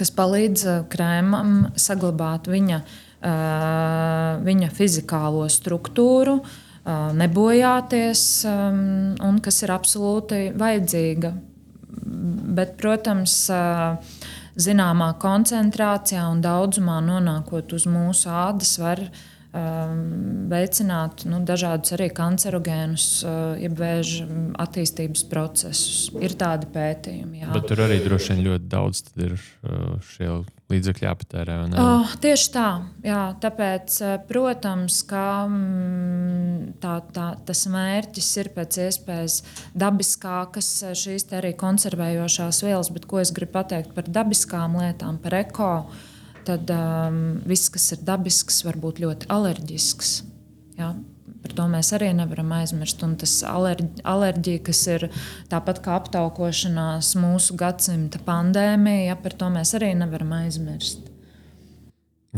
[SPEAKER 3] kas palīdz uh, krēmam saglabāt viņa, uh, viņa fizikālo struktūru. Uh, nebojāties un kas ir absolūti vajadzīga. Bet, protams, zināmā koncentrācijā un daudzumā nonākot uz mūsu ādas, var veicināt nu, dažādus arī kancerogēnus, jeb vēža attīstības procesus. Ir tādi pētījumi. Jā.
[SPEAKER 1] Bet tur arī droši vien ļoti daudz ir šie līdzekļi jāpatērē.
[SPEAKER 3] Oh, tieši tā. Jā, tāpēc, eh, protams, ka mm, tā, tā, tas mērķis ir pēc iespējas dabiskākas eh, šīs arī konservējošās vielas, bet ko es gribu pateikt par dabiskām lietām, par eko, tad um, viss, kas ir dabisks, var būt ļoti alerģisks. Jā. Par to mēs arī nevaram aizmirst. Un tas alerģi, alerģija, kas ir tāpat kā aptaukošanās, mūsu gadsimta pandēmija, ja, par to mēs arī nevaram aizmirst.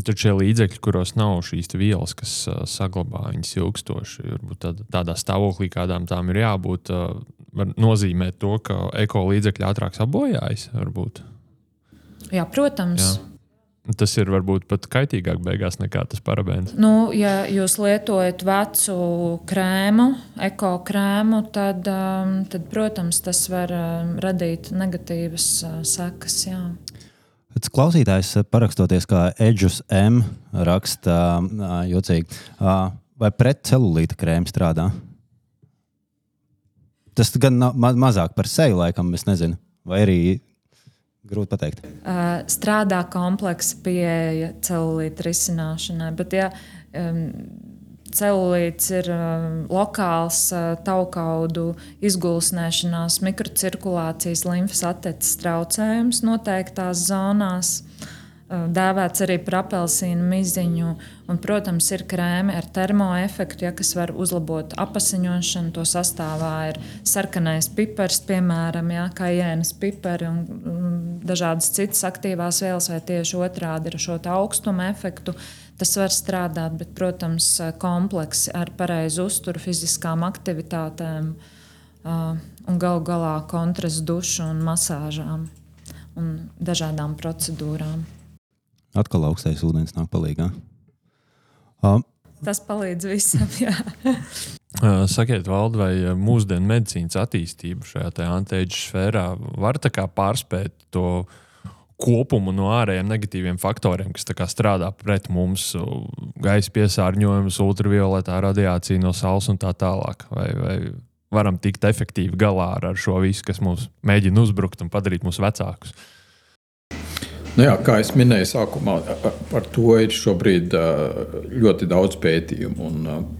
[SPEAKER 1] Tur šie līdzekļi, kuros nav šīs vielas, kas uh, saglabā viņas ilgstoši, varbūt tād, tādā stāvoklī, kādām tām ir jābūt, uh, var nozīmēt to, ka eko līdzekļi ātrāk sabojājas. Varbūt.
[SPEAKER 3] Jā, protams. Jā.
[SPEAKER 1] Tas ir varbūt pat kaitīgāk beigās nekā tas parabēns.
[SPEAKER 3] Nu, ja jūs lietojat vecu krēmu, ekokrēmu, tad, um, tad, protams, tas var um, radīt negatīvas uh, sekas. Jā.
[SPEAKER 2] Klausītājs parakstoties, kā Edžus M. raksta, jocīgi, vai pret celulīta krēmu strādā? Tas gan ma mazāk par seju, laikam, es nezinu. Vai arī Grūti pateikt.
[SPEAKER 3] Uh, strādā kompleksa pieeja celulīta risināšanai. Bet, ja um, celulīts ir um, lokāls uh, taukaudu izgulsnēšanās, mikrocirkulācijas, limfas atteces traucējums noteiktās zonās, uh, dēvēts arī par apelsīnu miziņu. Un, protams, ir krēmi ar termoefektu, ja, kas var uzlabot apziņošanu. To sastāvā ir sarkanais pipars, piemēram, ja, kā ienas pipari un, un dažādas citas aktīvās vielas, vai tieši otrādi ar šo augstuma efektu. Tas var strādāt, bet, protams, kompleksi ar pareizu uzturu, fiziskām aktivitātēm un galu galā kontrastu dušu un masāžām un dažādām procedūrām.
[SPEAKER 2] Atkal augstais ūdens nāk palīdzīgā.
[SPEAKER 3] Um. Tas palīdz visam.
[SPEAKER 1] Sakiet, Valde, vai mūsdienu medicīnas attīstība šajā antiēģu sfērā var pārspēt to kopumu no ārējiem negatīviem faktoriem, kas strādā pret mums, gaisa piesārņojumus, ultravioletā radiācija no saules un tā tālāk? Vai, vai varam tikt efektīvi galā ar šo visu, kas mums mēģina uzbrukt un padarīt mūs vecākus?
[SPEAKER 4] Nu jā, kā jau minēju, sākumā par to ir šobrīd ļoti daudz pētījumu. Un,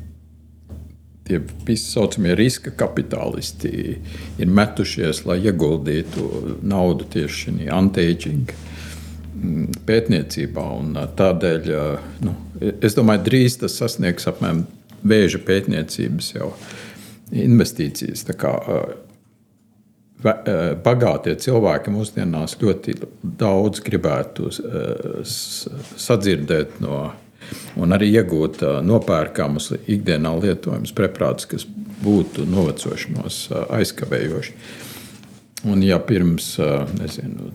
[SPEAKER 4] tie visi saucamie riska kapitālisti ir metušies, lai ieguldītu naudu tieši šajā anti-aging mm, pētniecībā. Tādēļ, nu, es domāju, drīz tas sasniegs apmēram vēža pētniecības jau investīcijas. Kā, bagātie cilvēki mūsdienās ļoti daudz gribētu sadzirdēt no un arī iegūt nopērkamus ikdienā lietojamus preparātus, kas būtu novecošanos aizkavējoši. Un ja pirms, nezinu,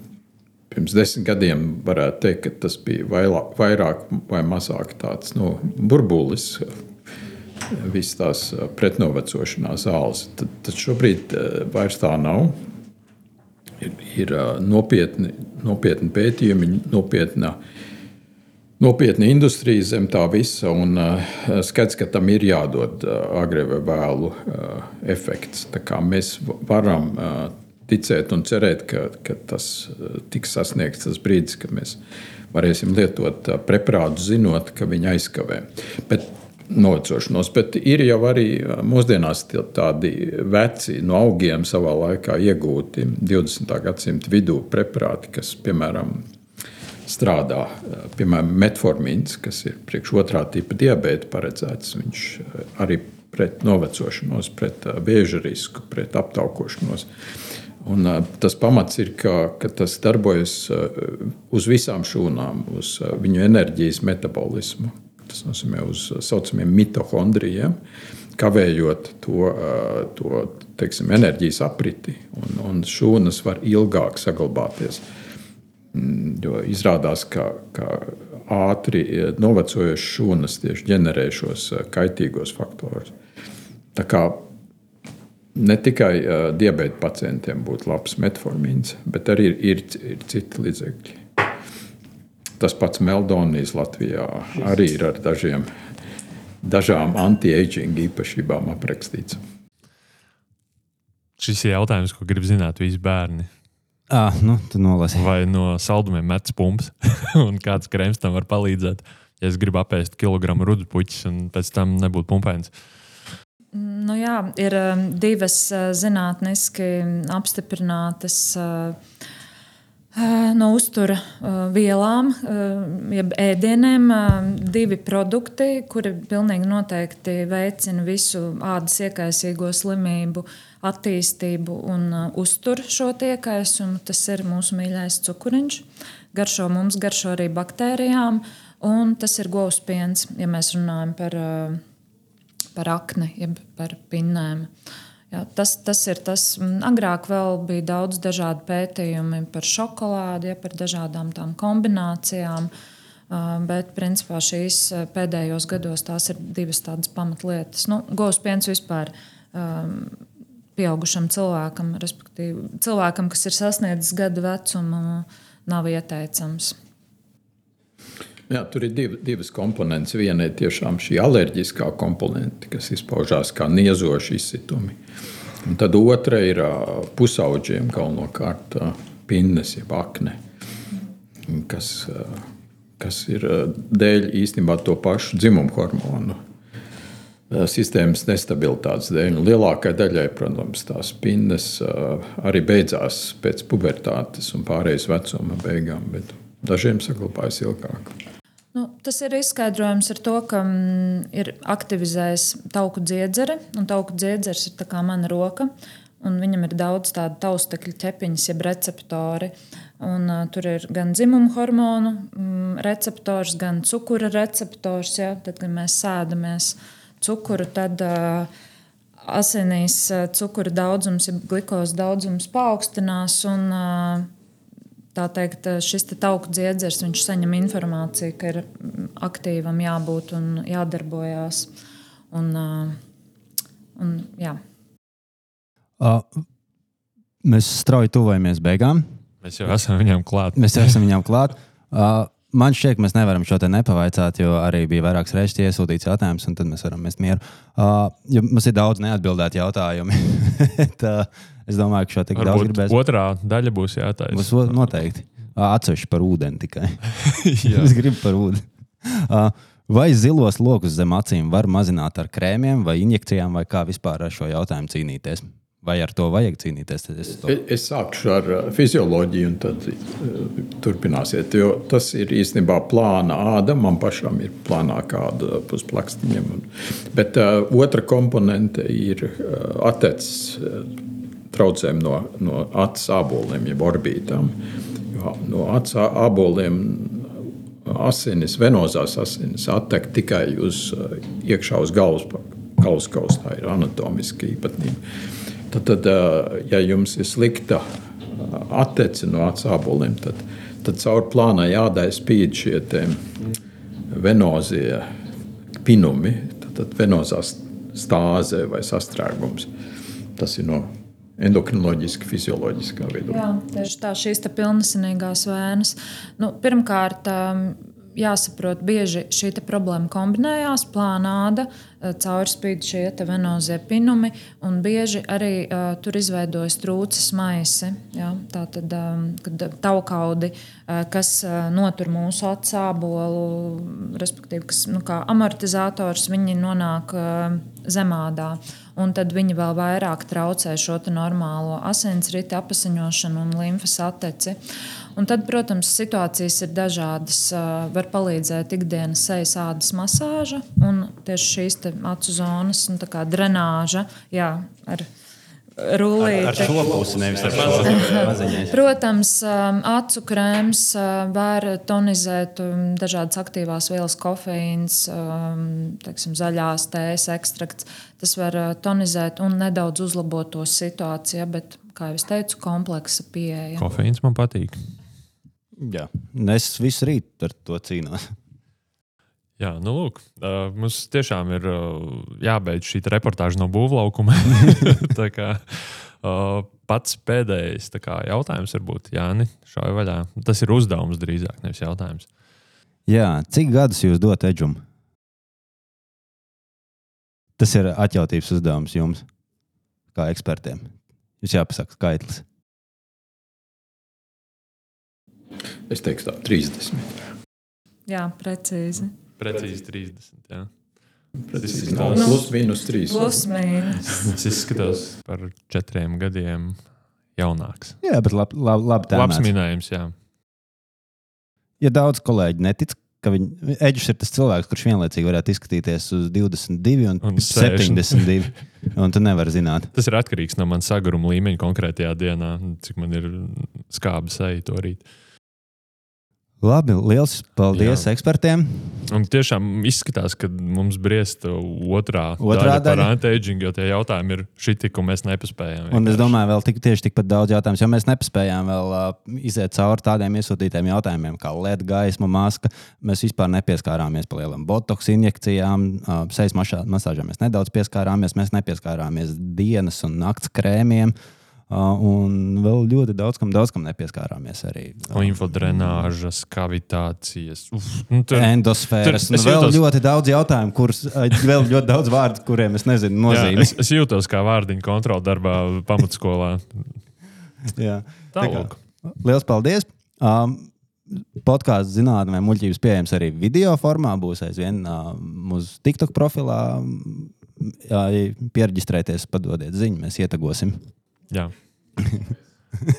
[SPEAKER 4] pirms desmit gadiem varētu teikt, ka tas bija vairāk, vairāk vai mazāk tāds nu, burbulis, visas tās pretnovecošanās zāles. Tad, tad šobrīd vairs tā nav. Ir, ir nopietni, nopietni pētījumi, nopietna, nopietna industrija zem tā visa. Un, skaidrs, ka tam ir jādod agri vai vēlu efekts. Mēs varam ticēt un cerēt, ka, ka tas tiks sasniegts tas brīdis, kad mēs varēsim lietot preparātu, zinot, ka viņi aizkavē. Bet novecošanos. Bet ir jau arī mūsdienās tādi veci no augiem savā laikā iegūti 20. gadsimta vidū preparāti, kas, piemēram, strādā. Piemēram, metformīns, kas ir priekš otrā tipa diabēta paredzēts, viņš arī pret novecošanos, pret vēža risku, pret aptaukošanos. Un, tas pamats ir, ka, ka tas darbojas uz visām šūnām, uz viņu enerģijas metabolismu tas nozīmē uz tā saucamiem mitohondrijiem, kavējot to, to teiksim, enerģijas apriti, un, un šūnas var ilgāk saglabāties. Mm, jo izrādās, ka, ka ātri novecojošas šūnas tieši ģenerē šos kaitīgos faktorus. Tā kā ne tikai uh, diabēta pacientiem būtu labs metformīns, bet arī ir, ir, ir citi līdzekļi. Tas pats Meldonijas Latvijā arī ir ar dažiem, dažām anti-aging īpašībām aprakstīts.
[SPEAKER 1] Šis ir jautājums, ko grib zināt visi bērni.
[SPEAKER 2] Ah, nu,
[SPEAKER 1] Vai no saldumiem metas pumps, un kāds krēms tam var palīdzēt? Ja es gribu apēst kilogramu rudzupuķus, un pēc tam nebūtu pumpains.
[SPEAKER 3] Nu jā, ir divas zinātniski apstiprinātas uh, no uztura vielām, jeb ēdieniem, divi produkti, kuri pilnīgi noteikti veicina visu ādas iekaisīgo slimību attīstību un uztur šo iekaisumu. Tas ir mūsu mīļākais cukuriņš. Garšo mums, garšo arī baktērijām, un tas ir govs piens, ja mēs runājam par, par akni, jeb par pinnēm. Uh, Jā, tas, tas ir tas. Agrāk bija daudz dažādu pētījumu par šokolādi, ja, par dažādām tām kombinācijām. Bet, principā, šīs pēdējos gados tās ir divas tādas pamatlietas. Nu, Govs piens vispār pieaugušam cilvēkam, respektīvi cilvēkam, kas ir sasniedzis gadu vecumu, nav ieteicams.
[SPEAKER 4] Jā, tur ir div, divas komponentes. Viena ir tiešām šī alerģiskā komponente, kas izpaužās kā niezoši izsitumi. Un tad otra ir pusauģiem galvenokārt pinnes, jeb akne, kas, kas ir dēļ īstenībā to pašu dzimumu hormonu sistēmas nestabilitātes dēļ. Lielākajai daļai, protams, tās pinnes arī beidzās pēc pubertātes un pārējais vecuma beigām, bet dažiem saglabājas ilgāk.
[SPEAKER 3] Nu, tas ir izskaidrojams ar to, ka mm, ir aktivizējis tauku dziedzeri, un tauku dziedzers ir mana roka. Viņam ir daudz tādu taustekļu ķepiņas, jeb receptori. Un, uh, tur ir gan dzimuma hormonu mm, receptors, gan cukura receptors. Ja? Tad, kad mēs sēdamies cukuru, tad uh, asinīs cukura daudzums, ja glukozes daudzums paaugstinās. Un, uh, tā teikt, šis te tauku dziedzers, viņš saņem informāciju, ka ir aktīvam jābūt un jādarbojās. Un, un, jā.
[SPEAKER 2] uh, mēs strauji tuvojamies beigām.
[SPEAKER 1] Mēs jau esam viņam klāt.
[SPEAKER 2] Mēs jau esam viņam klāt. Uh, man šķiet, mēs nevaram šo te nepavaicāt, jo arī bija vairākas reizes iesūtīts jautājums, un tad mēs varam mest mieru. Uh, mums ir daudz neatbildētu jautājumu. tā, Es domāju, ka šo tik daudz gribēs.
[SPEAKER 1] Otrā daļa būs jātaisa.
[SPEAKER 2] Būs noteikti. Atsevišķi par ūdeni tikai. es gribu par ūdeni. Vai zilos lokus zem acīm var mazināt ar krēmiem vai injekcijām, vai kā vispār ar šo jautājumu cīnīties? Vai ar to vajag cīnīties?
[SPEAKER 4] Es, to... es sākšu ar fizioloģiju, un tad uh, turpināsiet. Tas ir īstenībā plāna āda. Man pašam ir plānāka āda pus plakstiņiem. Bet uh, otra komponente ir uh, attēts. Uh, traucējumi no, no acu aboliem, jeb orbītām. Jo no acu aboliem asinis, venozās asinis attek tikai uz uh, iekšā uz galvas, galvaskausa. Tā ir anatomiska īpatnība. Tad, tad, uh, ja jums ir slikta uh, attece no acu aboliem, tad, tad caur plānai ādai spīd šie venozie pinumi, tad, tad venozās stāze vai sastrēgums. Tas ir no endokrinoloģiski, fizioloģiskā veidā.
[SPEAKER 3] Jā, tieši tā, šīs pilnesinīgās vēnas. Nu, pirmkārt, um, jāsaprot, bieži šī problēma kombinējās, plānāda, uh, caurspīd šie venozie pinumi, un bieži arī uh, tur izveidojas trūces maisi. Ja? Tā tad, um, taukaudi, uh, kas uh, notur mūsu atsābolu, respektīvi, kas nu, amortizators, viņi nonāk uh, zemādā un tad viņi vēl vairāk traucē šo normālo asinsrita apziņošanu un limfas atteci. Un tad, protams, situācijas ir dažādas. Var palīdzēt ikdienas sejas ādas masāža un tieši šīs acu zonas nu, drenāža. Jā, ar, rullīti.
[SPEAKER 2] Ar, ar šo pusi, nevis ar šo maziņu.
[SPEAKER 3] Protams, um, acu krēms uh, var tonizēt um, dažādas aktīvās vielas, kofeīns, um, teiksim, zaļās tējas ekstrakts. Tas var uh, tonizēt un nedaudz uzlabot to situāciju, bet, kā jau es teicu, kompleksa pieeja.
[SPEAKER 1] Kofeīns man patīk.
[SPEAKER 2] Jā, es visu rītu ar to cīnos.
[SPEAKER 1] Jā, nu, lūk, uh, mums tiešām ir uh, jābeidz šī reportāža no būvlaukuma. kā, uh, pats pēdējais kā, jautājums varbūt Jāni šādi vaļā. Tas ir uzdevums drīzāk, nevis jautājums.
[SPEAKER 2] Jā, cik gadus jūs dodat Edžum? Tas ir atjautības uzdevums jums, kā ekspertiem. Jūs jāpasaka skaitlis.
[SPEAKER 4] Es teiktu, tā 30.
[SPEAKER 3] Jā, precīzi.
[SPEAKER 1] Precīzi 30. Jā.
[SPEAKER 4] Tas izskatās nu, plus mīnus 3.
[SPEAKER 3] Plus mīnus.
[SPEAKER 1] Tas izskatās par četriem gadiem jaunāks.
[SPEAKER 2] Jā, bet labi, labi, labi
[SPEAKER 1] Labs minējums, jā.
[SPEAKER 2] Ja daudz kolēģi netic, ka viņi, Eģis ir tas cilvēks, kurš vienlaicīgi varētu izskatīties uz 22 un,
[SPEAKER 1] Un
[SPEAKER 2] un 72. Un tu nevari zināt.
[SPEAKER 1] Tas ir atkarīgs no manas saguruma līmeņa konkrētajā dienā, cik man ir skāba seja to rīt.
[SPEAKER 2] Labi, liels paldies
[SPEAKER 1] Jā.
[SPEAKER 2] ekspertiem.
[SPEAKER 1] Un tiešām izskatās, ka mums briest otrā,
[SPEAKER 2] Otrā
[SPEAKER 1] daļa par
[SPEAKER 2] daļa.
[SPEAKER 1] anti-aging, jo tie jautājumi ir šitie, ko mēs nepaspējam.
[SPEAKER 2] Un es domāju, vēl tik, tieši tikpat daudz jautājumu, jo mēs nepaspējām vēl uh, iziet cauri tādiem iesūtītiem jautājumiem, kā LED gaisma, maska. Mēs vispār nepieskārāmies pie lielām botoks injekcijām, uh, sejas masāžām mēs nedaudz pieskārāmies, mēs nepieskārāmies dienas un nakts krēmiem. Uh, un vēl ļoti daudz kam, daudz kam nepieskārāmies arī.
[SPEAKER 1] Limfodrenāžas, kavitācijas. Uf, nu, tur,
[SPEAKER 2] Endosfēras.
[SPEAKER 1] Tur
[SPEAKER 2] Nu, vēl
[SPEAKER 1] jūtos-
[SPEAKER 2] ļoti daudz jautājumu, kurus vēl ļoti daudz vārdu, kuriem es nezinu
[SPEAKER 1] jā,
[SPEAKER 2] nozīmi.
[SPEAKER 1] es, es jūtos kā vārdiņu kontrola darbā pamatskolā.
[SPEAKER 2] Jā. Tā kā-
[SPEAKER 1] Tālāk.
[SPEAKER 2] Liels paldies! Um, Podkāsts zinātnē, vai muļķības pieejams arī video formā. Būs aizvien uh, mūsu TikTok profilā. Jā, ja pierģistrēties, padodiet ziņu, mēs ietagosim.
[SPEAKER 1] Jā.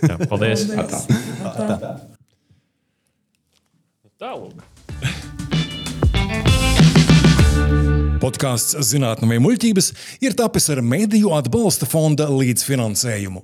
[SPEAKER 1] Jā, paldies.
[SPEAKER 4] Tā.
[SPEAKER 1] Tālāk.
[SPEAKER 5] Podkāsts Zinātnē, muļķības ir tapis ar Mēdīju atbalsta fonda līdzfinansējumu.